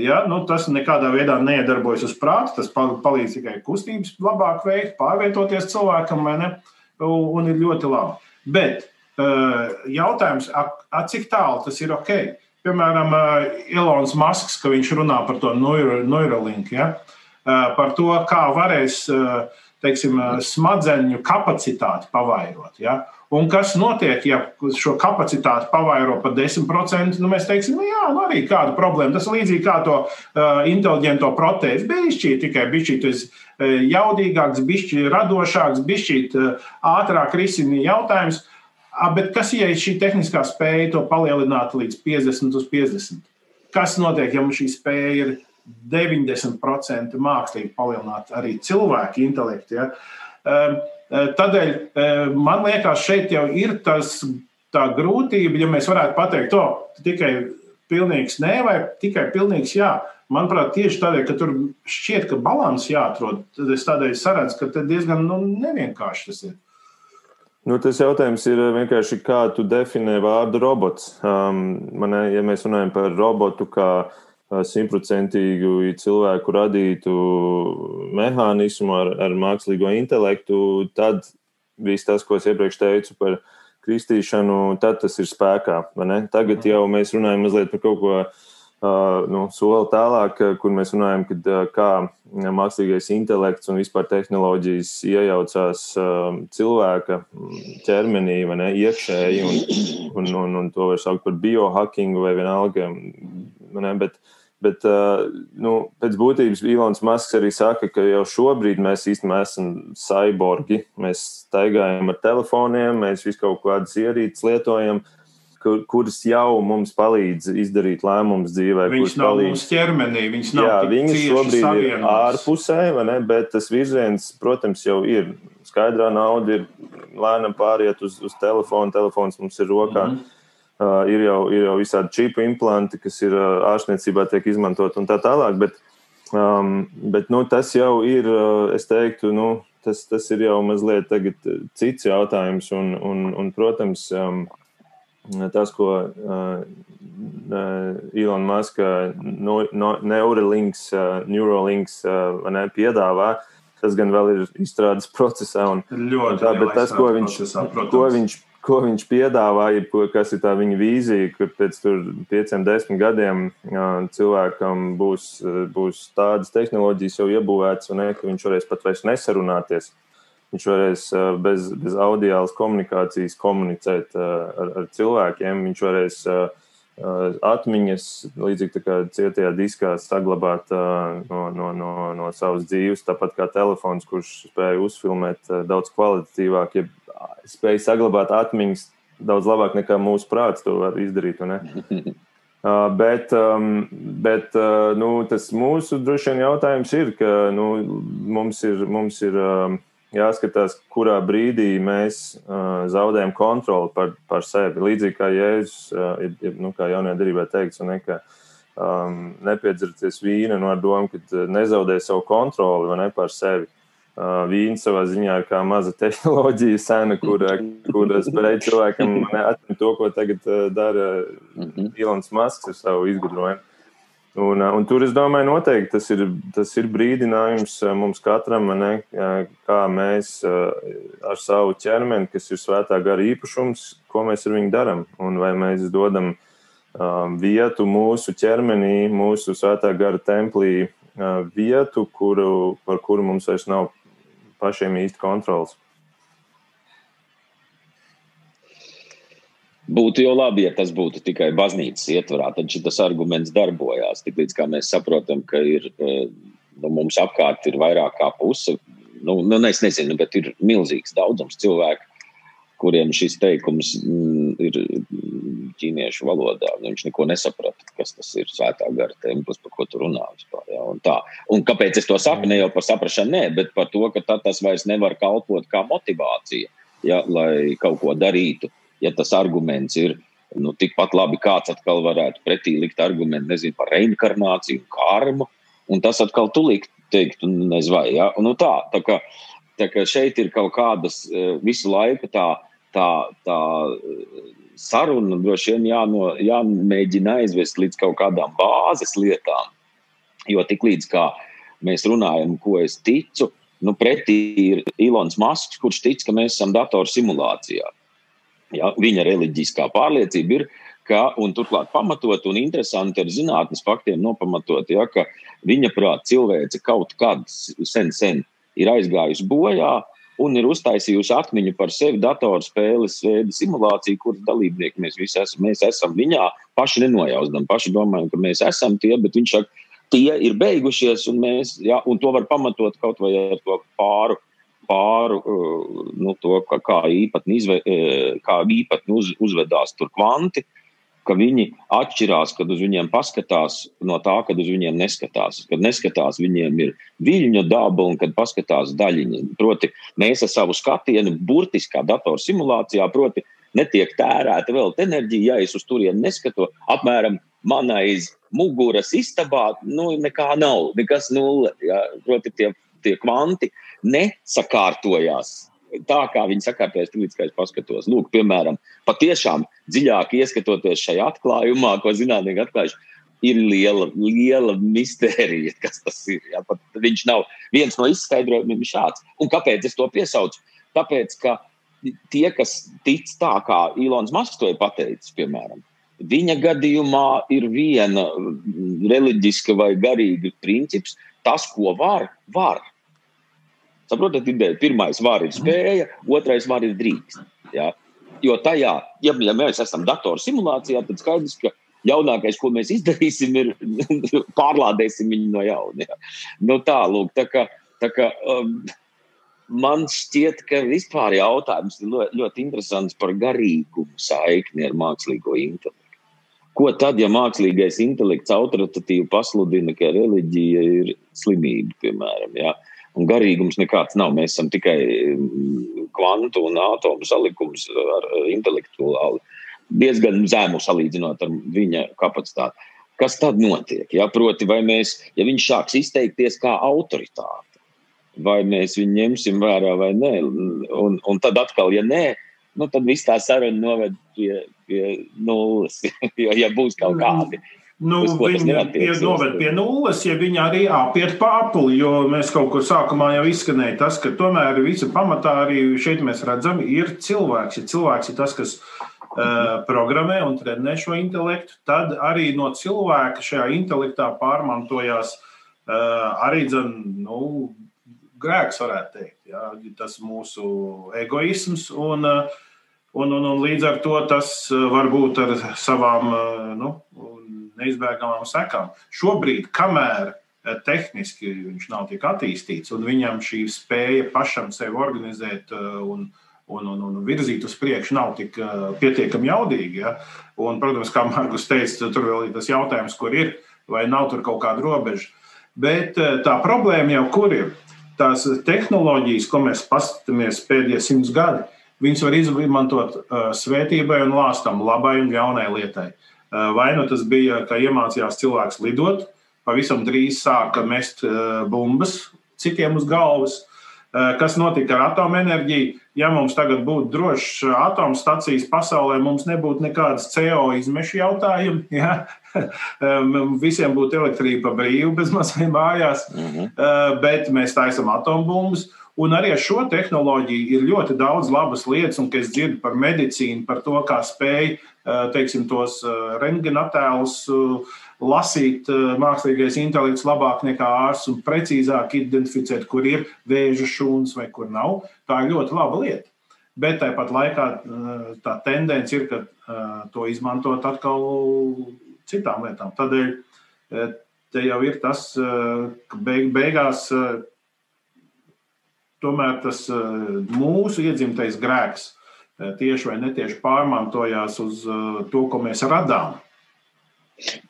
Ja, nu, tas nekādā veidā neiedarbojas uz prāta, tas palīdz tikai kustības labāk veikt, pārvietoties cilvēkam, ne, un ir ļoti labi. Bet jautājums, cik tālu tas ir ok? Piemēram, Ilons eh, Masks, ka viņš runā par to Neuralink, ja? Eh, par to, kā varēs eh, teiksim, smadzeņu kapacitāti pavairot. Ja? Un kas notiek, ja šo kapacitāti pavairo par 10%? Nu, mēs teiksim, nu, jā, nu arī kāda problēma. Tas līdzīgi kā to uh, inteliģento protēzi. Bišķi tikai bišķi uh, jaudīgāks, bišķi radošāks, bišķi uh, ātrāk risina jautājums. Uh, Bet kas, ja šī tehniskā spēja to palielināt līdz 50 uz 50? Kas notiek, ja mums šī spēja ir 90% mākslīgi palielināt arī cilvēku intelektu? Ja? Tādēļ man liekas, šeit jau ir tas, tā grūtība, ja mēs varētu pateikt, to tikai pilnīgs nē, vai tikai pilnīgs jā. Manuprāt, tieši tādēļ, ka tur šķiet, ka līdzsvars jāatrod, tad es tādēļ saredzu, ka diezgan nu, nevienkārši tas ir. Nu, tas jautājums ir vienkārši, kā tu definē vārdu robots. Um, man, ja mēs runājam par robotu kā simtprocentīgu cilvēku radītu mehānismu ar, ar mākslīgo intelektu, tad viss tas, ko es iepriekš teicu par kristīšanu, tad tas ir spēkā. Tagad jau mēs runājam mazliet par kaut ko nu, soli tālāk, kur mēs runājam, kad, kā mākslīgais intelekts un vispār tehnoloģijas iejaucās cilvēka ķermenī, ne, iekšēji, un, un, un, un to var saukt par biohackingu vai vienalga. Ne, bet, Bet nu, pēc būtības Ilons Masks arī saka, ka jau šobrīd mēs īstenībā esam cyborgi. Mēs staigājam ar telefoniem, mēs visu kaut kādas ierīces lietojam. Uh, kur, kuras jau mums palīdz izdarīt lēmumus dzīvē. Viņš nav palīdz... mūsu ķermenī, viņš nav jā, viņš šobrīd ir ārpusē, ne, bet tas virziens, protams, jau ir. Skaidrā nauda ir lēnām pāriet uz, uz telefonu, telefons mums ir rokā. Mm -hmm. Uh, ir, jau, ir jau visādi čipu implanti, kas ir uh, ārstniecībā tiek izmantot un tā tālāk. Bet, um, bet nu, tas jau ir, uh, es teiktu, nu, tas, tas ir jau mazliet cits jautājums. Un, un, un, protams, um, tas, ko uh, Elon Musk no, no, Neuralinks, uh, Neuralinks uh, ne, piedāvā, tas gan vēl ir izstrādes procesā. Un, ļoti, un tā, bet tas, ko viņš, procesā, ko viņš, ko viņš piedāvā, ir, ko, kas ir tā viņa vīzija, ka pēc pieciem, desmit gadiem cilvēkam būs, būs tādas tehnoloģijas jau iebūvētas, un ne, ka viņš varēs pat vairs nesarunāties. Uh, Viņš varēs bez, bez audiālas komunikācijas komunicēt ar, ar cilvēkiem. Viņš varēs atmiņas, līdzīgi kā cietajā diskā, saglabāt no, no, no, no savas dzīves, tāpat kā telefons, kurš spēja uzfilmēt daudz kvalitatīvāk, ja spēja saglabāt atmiņas daudz labāk nekā mūsu prāts to var izdarīt. Uh, bet um, bet uh, nu, tas mūsu droši vien jautājums ir, ka nu, mums ir, mums ir um, jāskatās, kurā brīdī mēs uh, zaudējam kontroli par, par sevi. Līdzīgi kā Jēzus, uh, ir, nu, kā jaunajā darbā teikts, un ne, ka um, nepiedzerties vīna no nu, domu, ka nezaudē savu kontroli ne, par sevi. Uh, vīns savā ziņā ir kā maza tehnoloģija, sena, kur, kur spēj cilvēkam atņemt to, ko tagad uh, dara mhm. Ilons Masks ar savu izgudrojumu. Un, un tur es domāju, noteikti tas ir, tas ir brīdinājums mums katram, ne, kā mēs ar savu ķermeni, kas ir svētā gara īpašums, ko mēs ar viņu darām. Un vai mēs dodam vietu mūsu ķermenī, mūsu svētā gara templī, vietu, kuru, par kuru mums vairs nav pašiem īsti kontrols. Būtu jau labi, ja tas būtu tikai baznīcas ietvarā, tad šis arguments darbojās. Tik līdz kā mēs saprotam, ka ir, e, nu, mums apkārt ir vairāk kā puse, nu, nu es nezinu, bet ir milzīgs daudzums cilvēku, kuriem šis teikums mm, ir ķīniešu valodā. Viņš neko nesaprata, kas tas ir svētā gara templis, par ko tu runā vispār. Ja, un, tā. un kāpēc es to saku? Ne jau par saprašanu, nē, bet par to, ka tas vairs nevar kalpot kā motivācija, ja, lai kaut ko darītu ja tas arguments ir nu, tikpat labi, kāds atkal varētu pretī likt argumentu nezinu, par reinkarnāciju, karmu, un tas atkal tu likt, teikt, nezinu, vai. Ja? Nu, tā, tā, kā, tā kā šeit ir kaut kādas e, visu laiku tā, tā, tā saruna droši vien jāno, jāmēģina aizvest līdz kaut kādām bāzes lietām, jo tik līdz kā mēs runājam, ko es ticu, nu, pretī ir Ilons Masks, kurš tic, ka mēs esam datoru simulācijā. Ja, viņa reliģiskā pārliecība ir, ka, un turklāt pamatot un interesanti ar zinātnes faktiem nopamatot, ja, ka viņa prāt cilvēce kaut kad sen, sen ir aizgājusi bojā un ir uztaisījusi atmiņu par sevi datorspēles veidu simulāciju, kuras dalībnieki mēs visi esam. Mēs esam viņā, paši nenojauzdam, paši domājam, ka mēs esam tie, bet viņš saka, tie ir beigušies, un, mēs, ja, un to var pamatot kaut vai ar to pāru pāru uh, nu, to, kā, kā īpatni, izve, uh, kā īpatni uz, uzvedās tur kvanti, ka viņi atšķirās, kad uz viņiem paskatās no tā, kad uz viņiem neskatās. Kad neskatās, viņiem ir viļņu daba, un kad paskatās daļiņa. Proti, mēs ar savu skatienu, burtiskā datorsimulācijā, proti, netiek tērēta vēl enerģija, ja es uz turieni neskatu, apmēram man aiz muguras istabā, nu, nekā nav, nekas nulle. Ja? Proti, tie, tie kvanti nesakārtojās tā, kā viņi sakārtojas, līdz kā es paskatos. Lūk, piemēram, patiešām dziļāk ieskatoties šajā atklājumā, ko zinātnieki atklājuši, ir liela, liela mistērija, kas tas ir. Ja? Pat viņš nav viens no izskaidrojumiem šāds. Un kāpēc es to piesaucu? Tāpēc, ka tie, kas tic tā, kā Ilons Masks to ir pateicis, piemēram, Viņa gadījumā ir viena reliģiska vai garīga princips. Tas, ko var, var. Saprotat, ideja. Pirmais var ir spēja, otrais var ir drīkst. Ja? Jo tajā, ja, ja mēs esam datoru simulācijā, tad skaidrs, ka jaunākais, ko mēs izdarīsim, ir pārlādēsim viņu no jauna. Ja? Nu, tā, lūk, tā kā, tā kā, um, man šķiet, ka vispār jautājums ir ļoti, ļoti interesants par garīgumu saikni ar mākslīgo intelektu. Ko tad, ja mākslīgais intelekts autoritatīvi pasludina, ka reliģija ir slimība, piemēram? Ja? Un garīgums nekāds nav. Mēs esam tikai mm, kvantu un atomu salikums ar intelektuāli diezgan zemu salīdzinot ar viņa kapacitāti. Kas tad notiek? Ja? Proti, vai mēs, ja viņš sāks izteikties kā autoritāte, vai mēs viņu ņemsim vērā vai nē, un, un tad atkal, ja nē, nu, tad viss tā saruna noved pie, pie nulles. jo, ja būs kaut kādi Nu, viņi ir noved pie nulles, ja viņi arī apiet pārpuli, jo mēs kaut kur sākumā jau izskanēja tas, ka tomēr visa pamatā arī šeit mēs redzam, ir cilvēks. Ja cilvēks ir tas, kas uh, programmē un trenē šo intelektu, tad arī no cilvēka šajā intelektā pārmantojās uh, arī dzen, nu, grēks, varētu teikt. Ja, tas mūsu egoisms. Un, un, un, un līdz ar to tas var būt ar savām nu, neizbēgamām sekām. Šobrīd, kamēr eh, tehniski viņš nav tik attīstīts, un viņam šī spēja pašam sevi organizēt eh, un, un, un, un virzīt uz priekšu nav tik eh, pietiekami jaudīgi. Ja? Un, protams, kā Markus teica, tur vēl ir tas jautājums, kur ir, vai nav tur kaut kāda robeža. Bet tā problēma jau kur ir? Tās tehnoloģijas, ko mēs paskatāmies pēdējie simts gadi, viņas var izmantot svētībai un lāstam, labai un ļaunai lietai. Uh, vai nu tas bija, ka iemācījās cilvēks lidot, pavisam drīz sāka mest eh, bumbas citiem uz galvas. Eh, kas notika ar atomenerģiju? Ja mums tagad būtu drošs atomstacijas pasaulē, mums nebūtu nekādas CO izmešu jautājumu. Ja? Visiem būtu elektrība pa brīvu, bez mazliet mājās, mm -hmm. bet mēs taisām atombumbas. Un arī ar šo tehnoloģiju ir ļoti daudz labas lietas, un es dzirdu par medicīnu, par to, kā spēj teiksim, tos rengenattēlus lasīt mākslīgais intelekts labāk nekā ārsts un precīzāk identificēt, kur ir vēža šūnas vai kur nav. Tā ir ļoti laba lieta. Bet tāpat laikā tā tendence ir, ka to izmantot atkal citām lietām. Tādēļ te jau ir tas, ka beig, beigās tomēr tas eh, mūsu iedzimtais grēks eh, tieši vai netieši pārmantojās uz eh, to, ko mēs radām.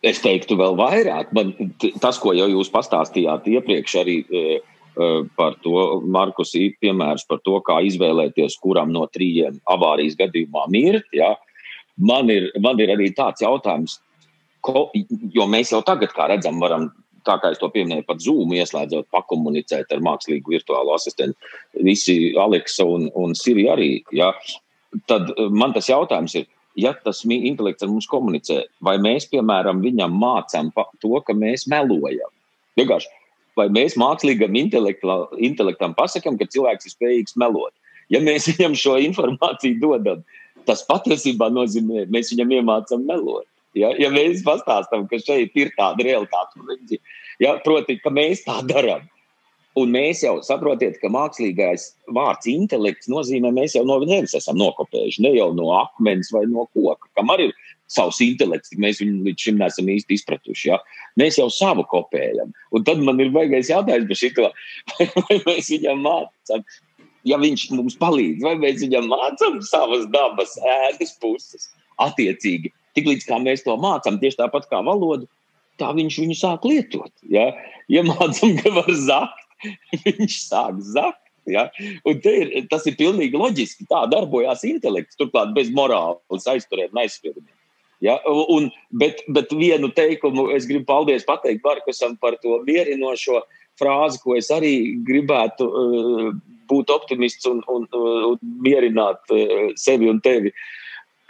Es teiktu, vēl vairāk. Man, tas, ko jau jūs pastāstījāt iepriekš, arī par to Markus ir piemērs par to, kā izvēlēties, kuram no trījiem avārijas gadījumā mirt. Ja? Man, ir, man ir arī tāds jautājums, ko, jo mēs jau tagad, kā redzam, varam tā kā es to pieminēju, pat Zoom ieslēdzot, pakomunicēt ar mākslīgu virtuālo asistentu. Visi Aleksa un, un Siri arī. Ja? Tad eh, man tas jautājums ir, ja tas intelekts ar mums komunicē, vai mēs, piemēram, viņam mācām to, ka mēs melojam? Vienkārši, vai mēs mākslīgam intelektam pasakām, ka cilvēks ir spējīgs melot? Ja mēs viņam šo informāciju dodam, tas patiesībā nozīmē, mēs viņam iemācām melot. Ja, ja mēs pastāstām, ka šeit ir tāda realitāte, ja, proti, ka mēs tā darām. Un mēs jau saprotam, ka mākslīgais vārds intelekts nozīmē, mēs jau no viņiem esam nokopējuši. Ne jau no akmens vai no koka, kam arī ir savs intelekts, mēs viņu līdz šim neesam īsti izpratuši. Ja? Mēs jau savu kopējam. Un tad man ir baigais jautājums par šo, vai, vai mēs viņam mācām. Ja viņš mums palīdz, vai mēs viņam mācām savas dabas ēdas puses, attiecīgi Tiklīdz mēs to mācām, tieši tāpat kā valodu, tā viņš viņu sāk lietot. Ja? Iemācām, ka var zakt, viņš sāk zakt. Ja? Un ir, tas ir pilnīgi loģiski. Tā darbojās intelekts, turklāt bez morāles aizturēt un aizspiedumiem. Ja? Un, bet, bet vienu teikumu es gribu paldies pateikt Markusam par to mierinošo frāzi, ko es arī gribētu uh, būt optimists un, un, un mierināt uh, sevi un tevi.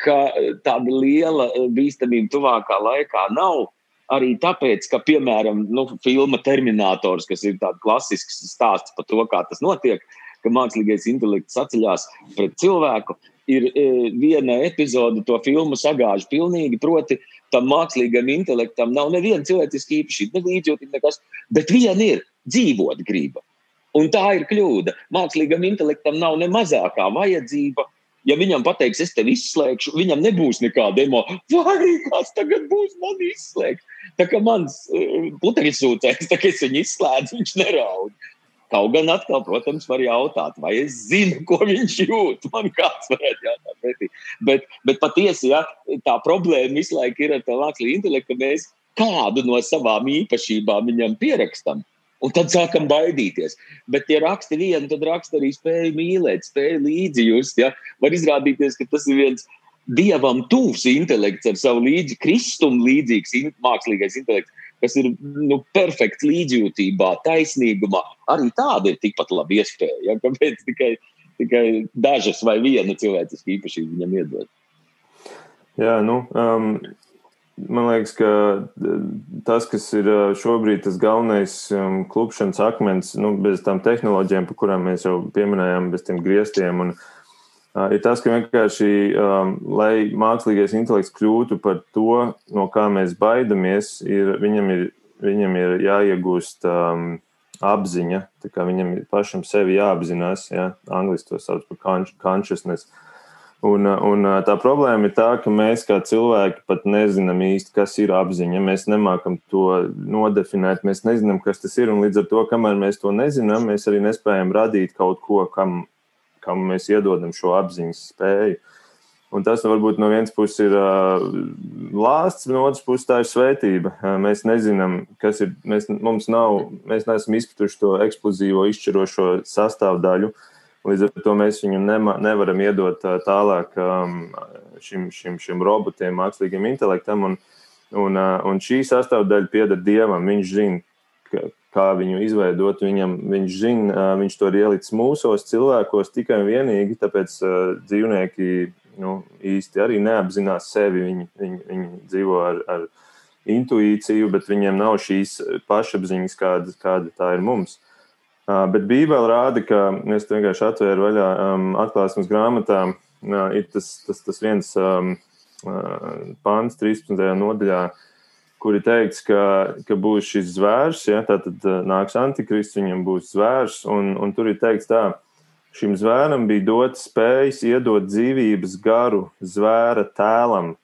Ka tāda liela bīstamība tuvākā laikā nav. Arī tāpēc, ka, piemēram, nu, filma Terminators, kas ir tāds klasisks stāsts par to, kā tas notiek, ka mākslīgais intelekts atceļas pret cilvēku, ir e, viena epizode, to filmu sagāž pilnīgi. Proti, tam mākslīgam intelektam nav neviena cilvēciska īpašība, ne līdzjūtība, nekas, bet viena ir dzīvot griba. Un tā ir kļūda. Mākslīgam intelektam nav ne mazākā vajadzība. Ja viņam pateiks, es tevi izslēgšu, viņam nebūs nekāda demo. Vai kas tagad būs man izslēgts? Tā kā mans uh, putekļs sūcējs, tā kā es viņu izslēdzu, viņš neraud. Kaut gan atkal, protams, var jautāt, vai es zinu, ko viņš jūt. Man kāds varētu jautāt, pretī. bet, bet patiesi ja, tā problēma visu laiku ir ar tā mākslīgo intelektu, ka mēs kādu no savām īpašībām viņam pierakstam. Un tad sākam baidīties. Bet, ja raksta vienu, tad raksta arī spēju mīlēt, spēju līdzjust. Ja? Var izrādīties, ka tas ir viens dievam tuvs intelekts ar savu līdzi, kristumu līdzīgs mākslīgais intelekts kas ir nu, perfekts līdzjūtībā, taisnīgumā. Arī tāda ir tikpat laba iespēja. Ja? Kāpēc tikai, tikai dažas vai viena cilvēciska īpašība viņam iedod? Jā, nu, um, man liekas, ka tas, kas ir uh, šobrīd tas galvenais um, klupšanas akmens, nu, bez tām tehnoloģijām, par kurām mēs jau pieminējām, bez tiem griestiem un, ir tas, ka vienkārši, um, lai mākslīgais intelekts kļūtu par to, no kā mēs baidamies, ir, viņam, ir, viņam ir jāiegūst um, apziņa, viņam pašam sevi jāapzinās, ja? angliski to sauc par consciousness. Un, un tā problēma ir tā, ka mēs kā cilvēki pat nezinām īsti, kas ir apziņa. Mēs nemākam to nodefinēt, mēs nezinām, kas tas ir. Līdz ar to, kamēr mēs to nezinām, mēs arī nespējam radīt kaut ko, kam kam mēs iedodam šo apziņas spēju. Un tas varbūt no vienas puses ir uh, lāsts, no otras puses tā ir svētība. Uh, mēs nezinām, kas ir. Mēs, mums nav, mēs neesam izpratuši to eksplozīvo, izšķirošo sastāvdaļu. Līdz ar to mēs viņu nema, nevaram iedot uh, tālāk um, šim, šim, šim robotiem, mākslīgiem intelektam. Un, un, uh, un šī sastāvdaļa pieder dievam. Viņš zina, kā viņu izveidot. Viņam, viņš zina, viņš to ir ielicis mūsos, cilvēkos tikai un vienīgi, tāpēc dzīvnieki nu, īsti arī neapzinās sevi. Viņi, viņi, viņi dzīvo ar, ar intuīciju, bet viņiem nav šīs pašapziņas, kāda, kāda tā ir mums. Bet Bībele rāda, ka es vienkārši atvēru vaļā atklāsmes grāmatā. Ir tas, tas, tas viens pāns 13. nodaļā, uh, kur ir teikts, ka, ka būs šis zvērs, ja, tad uh, nāks antikrists, viņam būs zvērs, un, un tur ir teikts tā, šim zvēram bija dots spējas iedot dzīvības garu zvēra tēlam,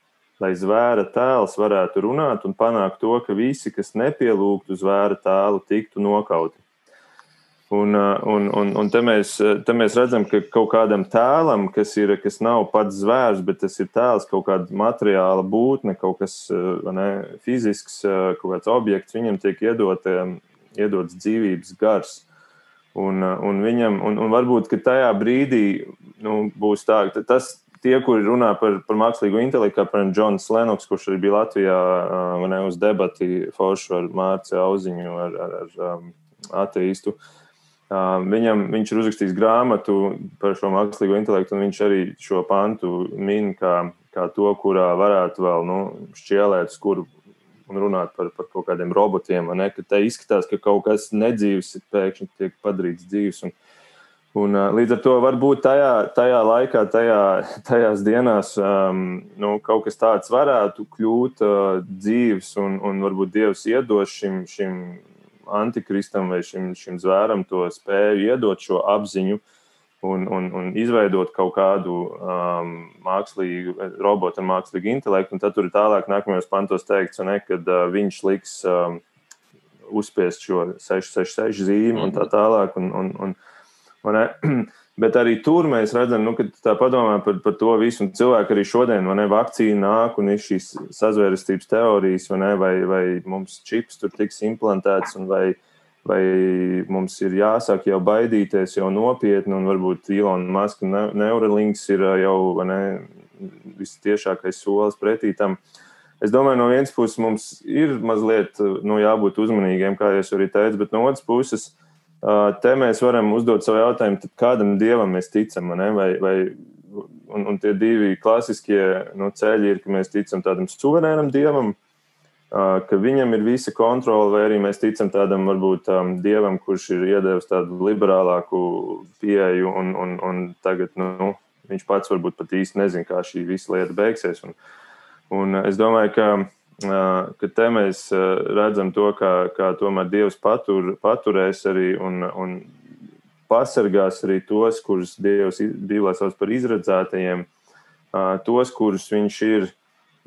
lai zvēra tēls varētu runāt un panākt to, ka visi, kas nepielūgtu zvēra tēlu, tiktu nokauti. Un, uh, un, un, un te, mēs, te mēs redzam, ka kaut kādam tēlam, kas, ir, kas nav pats zvērs, bet tas ir tēls, kaut kāda materiāla būtne, kaut kas uh, ne, fizisks, kaut kāds objekts, viņam tiek iedot, iedots dzīvības gars. Un, un, viņam, un, un varbūt tajā brīdī nu, būs tā, ka tas, tie, kuri runā par, par mākslīgo intelektu, kā piemēram Džons Lenoks, kurš arī bija Latvijā ne, uz debati foršu ar Mārciņu Auziņu, ar, ar, ar um, ateistu. Uh, Viņam, viņš ir uzrakstījis grāmatu par šo mākslīgo intelektu, un viņš arī šo pantu min kā, kā to, kurā varētu vēl nu, šķielēt, kur un runāt par, par kaut kādiem robotiem. Ne, ka te izskatās, ka kaut kas nedzīvs pēkšņi tiek padarīts dzīves. Un, un, līdz ar to varbūt tajā, tajā laikā, tajā, tajās dienās um, nu, kaut kas tāds varētu kļūt uh, dzīves, un, un varbūt Dievs iedos šim, šim antikristam vai šim, šim zvēram to spēju iedot šo apziņu un, un, un izveidot kaut kādu um, mākslīgu robotu ar mākslīgu intelektu. Un tad tur ir tālāk, nākamajos pantos teikts, ne, kad uh, viņš liks um, uzspiest šo 666 zīmi un tā tālāk. Un, un, un, un, Bet arī tur mēs redzam, nu, ka tā padomā par, par to visu. Un cilvēki arī šodien, vai ne, vakcīna nāk un ir šīs sazvērestības teorijas, vai, ne, vai, vai mums čips tur tiks implantēts, un vai, vai mums ir jāsāk jau baidīties jau nopietni, un varbūt Ilona Maska Neuralinks ir jau ne, visciešākais solis pretī tam. Es domāju, no vienas puses mums ir mazliet nu, jābūt uzmanīgiem, kā jau arī teicu, bet no otras puses, te mēs varam uzdot savu jautājumu, kādam dievam mēs ticam. Vai, vai, un, un tie divi klasiskie nu, ceļi ir, ka mēs ticam tādam suverēnam dievam, ka viņam ir visa kontrole, vai arī mēs ticam tādam varbūt um, dievam, kurš ir iedevis tādu liberālāku pieeju, un, un, un tagad nu, viņš pats varbūt pat īsti nezina, kā šī visa lieta beigsies. Un, un es domāju, ka, ka te mēs redzam to, kā, kā tomēr Dievs patur, paturēs arī un, un pasargās arī tos, kurus Dievs Bībelē sauc par izredzētajiem, tos, kurus viņš ir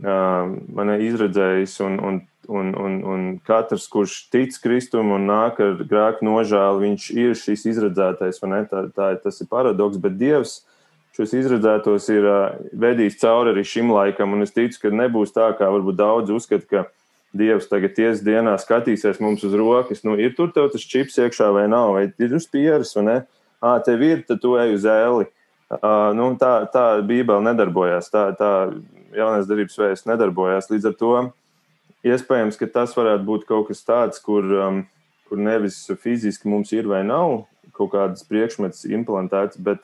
man ir izredzējis, un, un, un, un, un katrs, kurš tic Kristum un nāk ar grēku nožēlu, viņš ir šis izredzētais. Tā, tā, tas ir paradoks, bet Dievs šos izredzētos ir vedījis cauri arī šim laikam, un es ticu, ka nebūs tā, kā varbūt daudz uzskata, ka Dievs tagad tiesas dienā skatīsies mums uz rokas. Nu, ir tur tev tas čips iekšā vai nav, vai ir uz pieres, vai ne? Ā, tev ir, tad tu ej uz ēli. Uh, nu, tā, tā Bībele nedarbojās. Tā, tā jaunās darbības veids nedarbojās. Līdz ar to iespējams, ka tas varētu būt kaut kas tāds, kur, um, kur nevis fiziski mums ir vai nav kaut kādas priekšmetas implantētas, bet,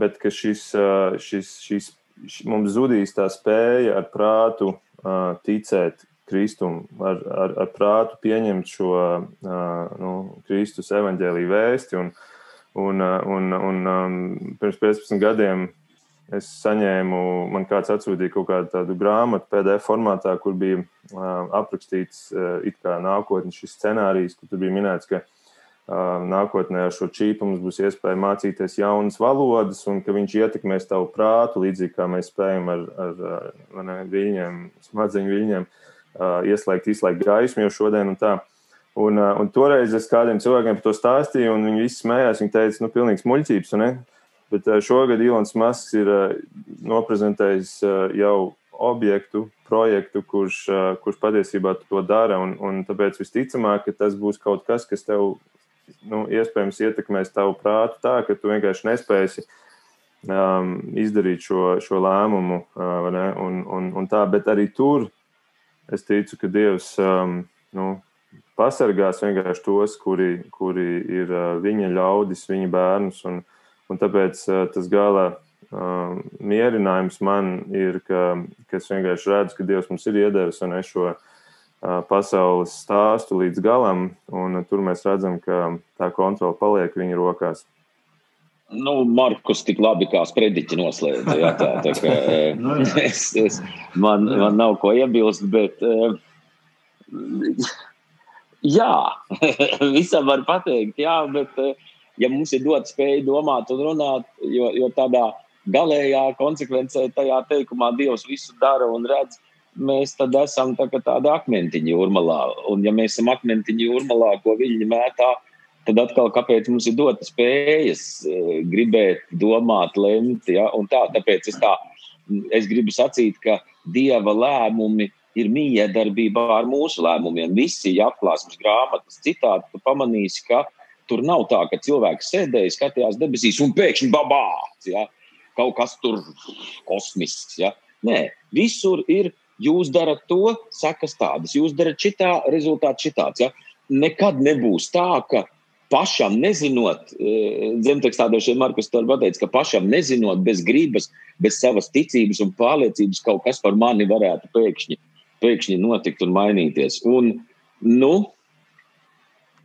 bet ka šis, uh, šis, šis, šis mums zudīs tā spēja ar prātu uh, ticēt Kristum, ar, ar, ar prātu pieņemt šo uh, nu, Kristus evaņģēlīju vēsti. Un, un, uh, un, un um, pirms 15 gadiem es saņēmu, man kāds atsūtīja kaut kādu tādu grāmatu PDF formātā, kur bija aprakstīts it kā nākotnes šis scenārijs, kur bija minēts, ka nākotnē ar šo čīpu mums būs iespēja mācīties jaunas valodas un ka viņš ietekmēs tavu prātu, līdzīgi kā mēs spējam ar, ar, ar ne, viļņiem, smadzeņu viļņiem ieslēgt, izslēgt gaismu jau šodien un tā. Un, un toreiz es kādiem cilvēkiem par to stāstīju, un viņi visi smējās. Viņi teica, nu, pilnīgs muļķības. Ne? Bet šogad Ilons Masks ir noprezentējis jau objektu, projektu, kurš, kurš patiesībā to dara. Un, un tāpēc visticamāk, ka tas būs kaut kas, kas tev nu, iespējams ietekmēs tavu prātu tā, ka tu vienkārši nespēsi um, izdarīt šo, šo lēmumu. Uh, un, un, un tā, bet arī tur es ticu, ka Dievs um, nu, pasargās vienkārši tos, kuri, kuri ir uh, viņa ļaudis, viņa bērnus. Un, Un tāpēc tas gala uh, mierinājums man ir, ka, ka es vienkārši redzu, ka Dievs mums ir iedevis šo uh, pasaules stāstu līdz galam, un tur mēs redzam, ka tā kontrola paliek viņa rokās. Nu, Markus tik labi kā sprediķi noslēdza. Jā, tā, tā kā, nu, es, es, man, man nav ko iebilst, bet jā, visam var pateikt, jā, bet ja mums ir dot spēja domāt un runāt, jo, jo tādā galējā konsekvencē tajā teikumā Dievs visu dara un redz, mēs tad esam tā tādi akmentiņi jūrmalā. Un ja mēs esam akmentiņi jūrmalā, ko viņi mētā, tad atkal kāpēc mums ir dota spējas eh, gribēt, domāt, lemt. Ja? Un tā, tāpēc es, tā, es gribu sacīt, ka Dieva lēmumi ir miedarbībā ar mūsu lēmumiem. Visi atklāsmes grāmatas citāti, tu pamanīsi, ka Tur nav tā, ka cilvēks sēdēja, skatījās debesīs un pēkšņi babāts. Ja? Kaut kas tur kosmisks. Ja? Nē, visur ir. Jūs darat to, sakas tādas, jūs darat šitā, rezultāts šitāds. Ja? Nekad nebūs tā, ka pašam nezinot, e, zemtekstā šeit Markus tur pateica, ka pašam nezinot, bez gribas, bez savas ticības un pārliecības kaut kas par mani varētu pēkšņi, pēkšņi notikt un mainīties. Un, nu,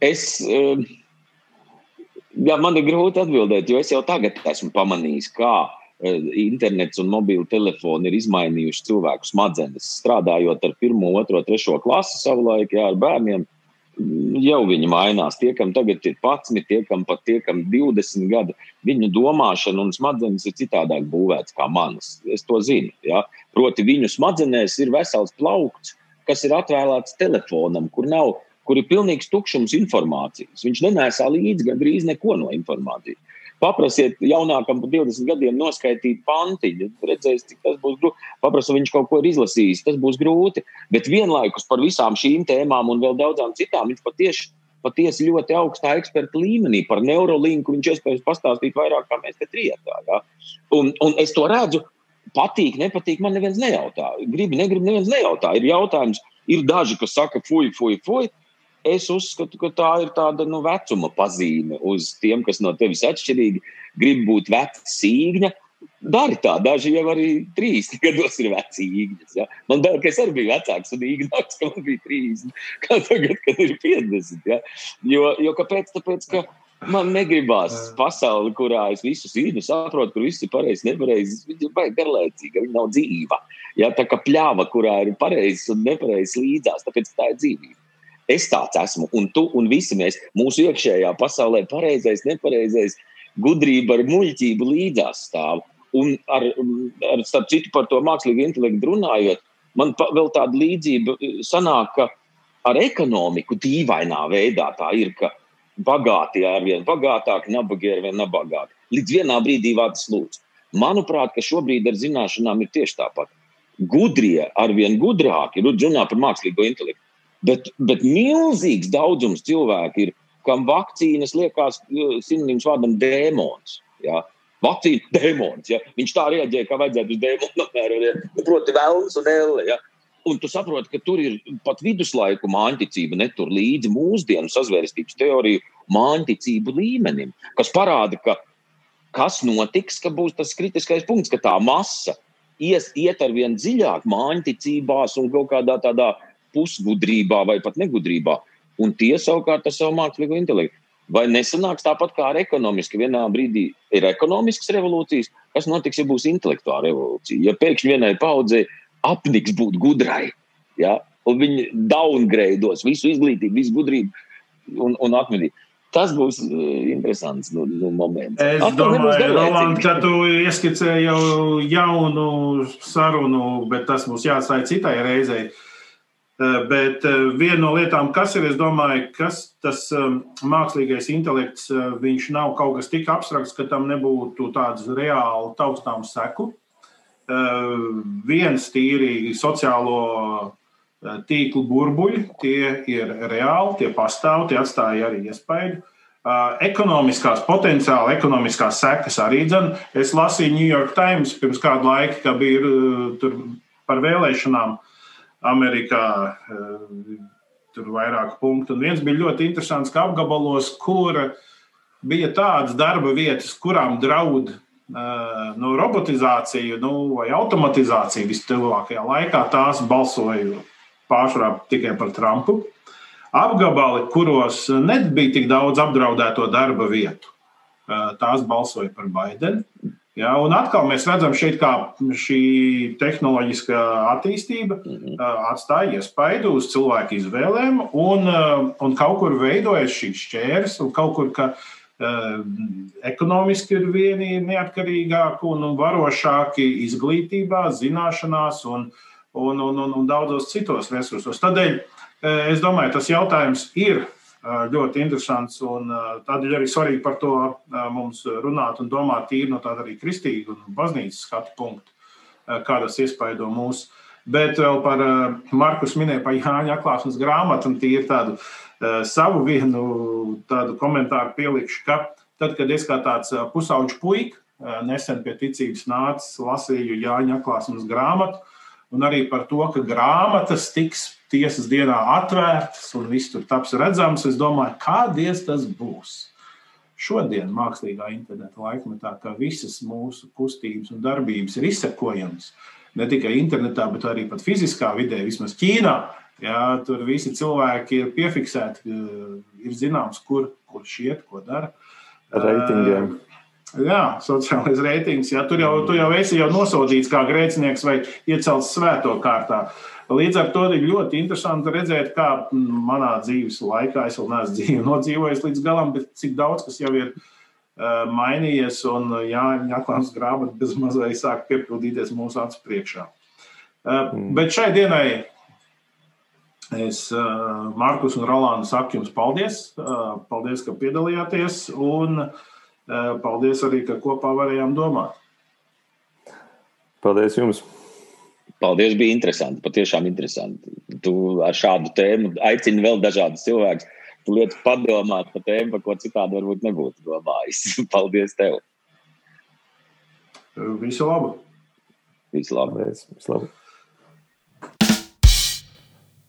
es. Uh, Jā, man ir grūti atbildēt, jo es jau tagad esmu pamanījis, kā e, internets un mobili telefoni ir izmainījuši cilvēku smadzenes. Strādājot ar pirmo, otro, trešo klasi savulaik jā, ar bērniem, jau viņi mainās. Tie, kam tagad ir 11, tie, kam pat tie, kam 20 gadi, viņu domāšana un smadzenes ir citādāk būvētas kā manas. Es to zinu. Ja? Proti, viņu smadzenēs ir vesels plaukts, kas ir atvēlēts telefonam, kur nav kur ir pilnīgs tukšums informācijas. Viņš nenēsā līdzi gandrīz neko no informācijas. Paprasiet jaunākam par 20 gadiem noskaidrot pantiņu, redzēs, cik tas būs grūti. Paprasiet, viņš kaut ko ir izlasījis, tas būs grūti. Bet vienlaikus par visām šīm tēmām un vēl daudzām citām viņš patiesi, patiesi ļoti augstā eksperta līmenī par neurolinku. Viņš iespējams pastāstīt vairāk, kā mēs te trijotā. Ja? Un, un es to redzu patīk, nepatīk, man neviens nejautā. Gribu, negribu, neviens nejautā. Ir jautājums, ir daži, kas saka, fuj, fuj, fuj. Es uzskatu, ka tā ir tāda nu, vecuma pazīme uz tiem, kas no tevis atšķirīgi grib būt veca sīgņa. Dari tā, daži jau arī trīs gados ir veci īgņas. Ja? Man liekas, ka es arī biju vecāks un īgnāks, ka man bija 30, kā tagad, kad ir 50. Ja? Jo, jo kāpēc? Tāpēc, ka Man negribās pasauli, kurā es visu zinu, saprotu, kur viss ir pareizi, nepareizi. Viņa ir baigta garlaicīga, viņa nav dzīva. Ja, tā kā pļāva, kurā ir pareizs un nepareizs līdzās, tāpēc tā ir dzīvība. Es tāds esmu, un tu un visi mēs mūsu iekšējā pasaulē, pareizais, nepareizais, gudrība ar muļķību līdzās stāv. Un ar, ar starp citu par to mākslīgu intelektu runājot, man pa, vēl tāda līdzība sanāk, ka ar ekonomiku dīvainā veidā tā ir, ka bagātie ar vien bagātāki, nabagie ar vien nabagāki. Līdz vienā brīdī vārds lūdzu. Manuprāt, ka šobrīd ar zināšanām ir tieši tāpat. Gudrie ar vien gudrāki, runā par mākslīgo intelektu, bet, bet milzīgs daudzums cilvēku ir, kam vakcīnas liekas sinonīms vārdam dēmons. Ja? Vakcīna dēmons. Ja? Viņš tā reaģē, kā vajadzētu uz dēmonu, apmēram, proti, vēlns un elle. Ja? Un tu saproti, ka tur ir pat viduslaiku māņticība, netur līdzi mūsdienu sazvērstības teoriju māņticību līmenim, kas parāda, ka kas notiks, ka būs tas kritiskais punkts, ka tā masa ies, iet ar vien dziļāk māņticībās un kaut kādā tādā pusgudrībā vai pat negudrībā, un tie savukārt ar savu mākslīgo intelektu. Vai nesanāks tāpat kā ar ekonomiski? Vienā brīdī ir ekonomiskas revolūcijas, kas notiks, ja būs intelektuāla revolūcija. Ja pēkšņi vienai paudzei apniks būt gudrai. Ja? Un viņi downgrados visu izglītību, visu gudrību un, un atminību. Tas būs uh, interesants nu, nu, moments. Es Atkal domāju, Roland, ka tu ieskicēji jau jaunu sarunu, bet tas mums jāatstāj citai reizei. Uh, bet uh, viena no lietām, kas ir, es domāju, kas tas um, mākslīgais intelekts, viņš nav kaut kas tik abstrakts, ka tam nebūtu tādas reāli taustāmas seku. Eh, viens tīri sociālo eh, tīklu burbuļi, tie ir reāli, tie pastāv, tie atstāja arī iespēju. Ekonomiskās potenciāli, ekonomiskās sekas arī dzene. Es lasīju New York Times pirms kāda laika, ka bija uh, par vēlēšanām Amerikā. Uh, tur vairāk punktu. Un viens bija ļoti interesants, ka apgabalos, kur bija tādas darba vietas, kurām draud nu, robotizāciju nu, vai automatizāciju vistuvākajā laikā, tās balsoja pārsvarā tikai par Trumpu. Apgabali, kuros nebija tik daudz apdraudēto darba vietu, tās balsoja par Baidenu. Ja, un atkal mēs redzam, šeit, kā šī tehnoloģiskā attīstība atstāja iespaidu uz cilvēku izvēlēm, un, un kaut kur veidojas šīs šķērs, un kaut kur, ka ekonomiski ir vieni neatkarīgāki un varošāki izglītībā, zināšanās un, un, un, un, un daudzos citos resursos. Tādēļ es domāju, tas jautājums ir ļoti interesants un tādēļ arī svarīgi par to mums runāt un domāt tīri no tāda arī kristīga un baznīcas skatu punkta, kā tas iespaido mūsu. Bet vēl par Markus minēju par Jāņa atklāsmes grāmatu un tīri tādu uh, Eh, savu vienu tādu komentāru pielikšu, ka tad, kad es kā tāds pusauģis puika nesen pie ticības nācis, lasīju Jāņa atklāsmes grāmatu, un arī par to, ka grāmatas tiks tiesas dienā atvērtas un viss tur taps redzams, es domāju, kādies tas būs. Šodien, mākslīgā interneta laikmetā, ka visas mūsu kustības un darbības ir izsekojamas ne tikai internetā, bet arī fiziskā vidē, vismaz Ķīnā, Jā, tur visi cilvēki ir piefiksēti, ir zināms, kur, kur iet, ko dara. Reitingiem. Uh, jā, sociālais reitings. Jā, tur jau, tu jau esi jau nosodīts kā grēcinieks vai iecelts svēto kārtā. Līdz ar to ir ļoti interesanti redzēt, kā manā dzīves laikā es vēl neesmu dzīvi nodzīvojis līdz galam, bet cik daudz kas jau ir uh, mainījies un Jāņa Aklāns grāmata bez mazliet sāk piepildīties mūsu acu priekšā. Uh, mm. Bet šai dienai Es, Markus un Rolanda, saku jums paldies. Paldies, ka piedalījāties, un paldies arī, ka kopā varējām domāt. Paldies jums! Paldies, bija interesanti. Patiešām interesanti. Tu ar šādu tēmu aicini vēl dažādus cilvēkus. Tu lietu padomāt par tēmu, par ko citādi varbūt nebūtu domājis. Paldies tev! Visu labu! Visu labu! Paldies! Visu labu.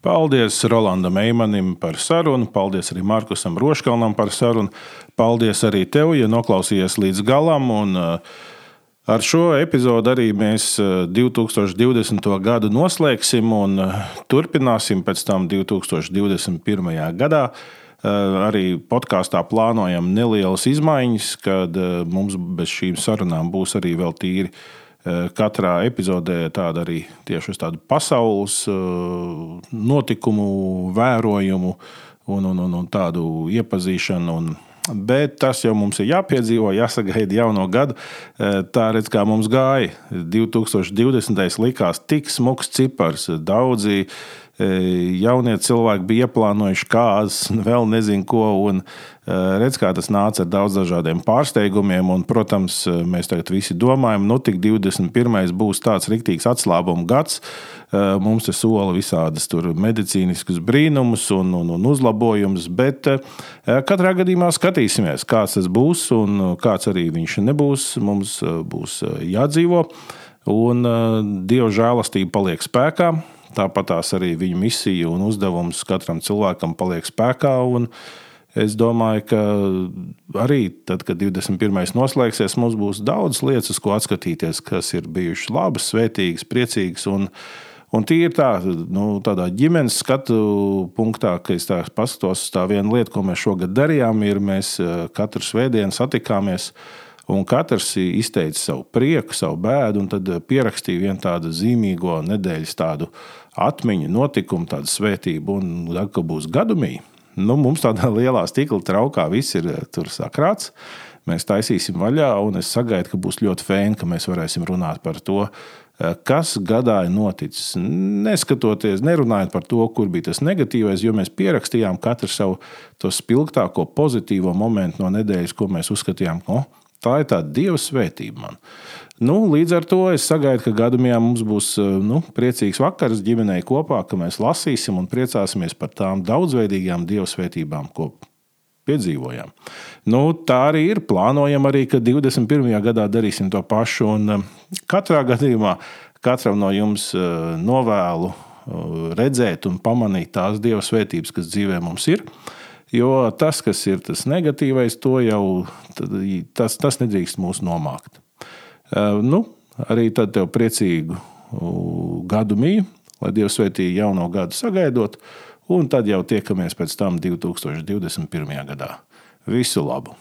Paldies Rolandam Eimanim par sarunu, paldies arī Markusam Roškalnam par sarunu. Paldies arī tev, ja noklausījies līdz galam. Un, uh, Ar šo epizodu arī mēs 2020. gadu noslēgsim un turpināsim pēc tam 2021. gadā. Arī podkāstā plānojam nelielas izmaiņas, kad mums bez šīm sarunām būs arī vēl tīri katrā epizodē tāda arī tieši uz tādu pasaules notikumu vērojumu un, un, un, un tādu iepazīšanu. Un, Bet tas jau mums ir jāpiedzīvo, jāsagaida jauno gadu. E, tā redz, kā mums gāja. 2020. likās tik smags cipars. Daudzi jaunie cilvēki bija ieplānojuši kādas, vēl nezinu ko. Un, e, redz, kā tas nāca ar daudz dažādiem pārsteigumiem. Un, protams, mēs tagad visi domājam, nu, tik 21. būs tāds riktīgs atslābuma gads. Mums te sola visādas medicīniskas brīnumus un, un, un uzlabojumus, bet katrā gadījumā skatīsimies, kāds tas būs un kāds arī viņš nebūs. Mums būs jādzīvo, un Dieva žēlastība paliek spēkā. Tāpat arī viņa misija un uzdevums katram cilvēkam paliek spēkā. Es domāju, ka arī tad, kad 21. noslēgsies, mums būs daudz lietas, ko atskatīties, kas ir bijušas labas, svētīgas, priecīgas. Un, uh, Un tīri tā, nu, tādā ģimenes skatu punktā, ka es paskatos uz tā vienu lietu, ko mēs šogad darījām, ir mēs eh, katru svētdienu satikāmies. Un katrs izteica savu prieku, savu bēdu, un tad pierakstīja vienu tādu zīmīgo nedēļas tādu atmiņu, notikumu, tādu svētību, un tad, kad būs gadumī, nu, mums tādā lielā stikla traukā viss ir eh, sakrāts. Mēs taisīsim vaļā, un es sagaidu, ka būs ļoti fēni, ka mēs varēsim runāt par to, Eh, kas gadā ir noticis. Neskatoties, nerunājot par to, kur bija tas negatīvais, jo mēs pierakstījām katru savu spilgtāko pozitīvo momentu no nedēļas, ko mēs uzskatījām, ka oh, tā ir tāda dieva svētība man. Nu, līdz ar to es sagaidu, ka gadījumā mums būs eh, nu, priecīgs vakars ģimenei kopā, ka mēs lasīsim un priecāsimies par tām daudzveidīgām dieva svētībām, ko piedzīvojām. Nu, tā arī ir. Plānojam arī, ka 21. gadā darīsim to pašu. Un um, katrā gadījumā katram no jums uh, novēlu redzēt un pamanīt tās dieva svētības, kas dzīvē mums ir. Jo tas, kas ir tas negatīvais, to jau tas, tas nedrīkst mūs nomākt. Uh, nu, arī tad tev priecīgu gadu mīju, lai Dievs svētī jauno gadu sagaidot un tad jau tiekamies pēc tam 2021. gadā. Visu labu!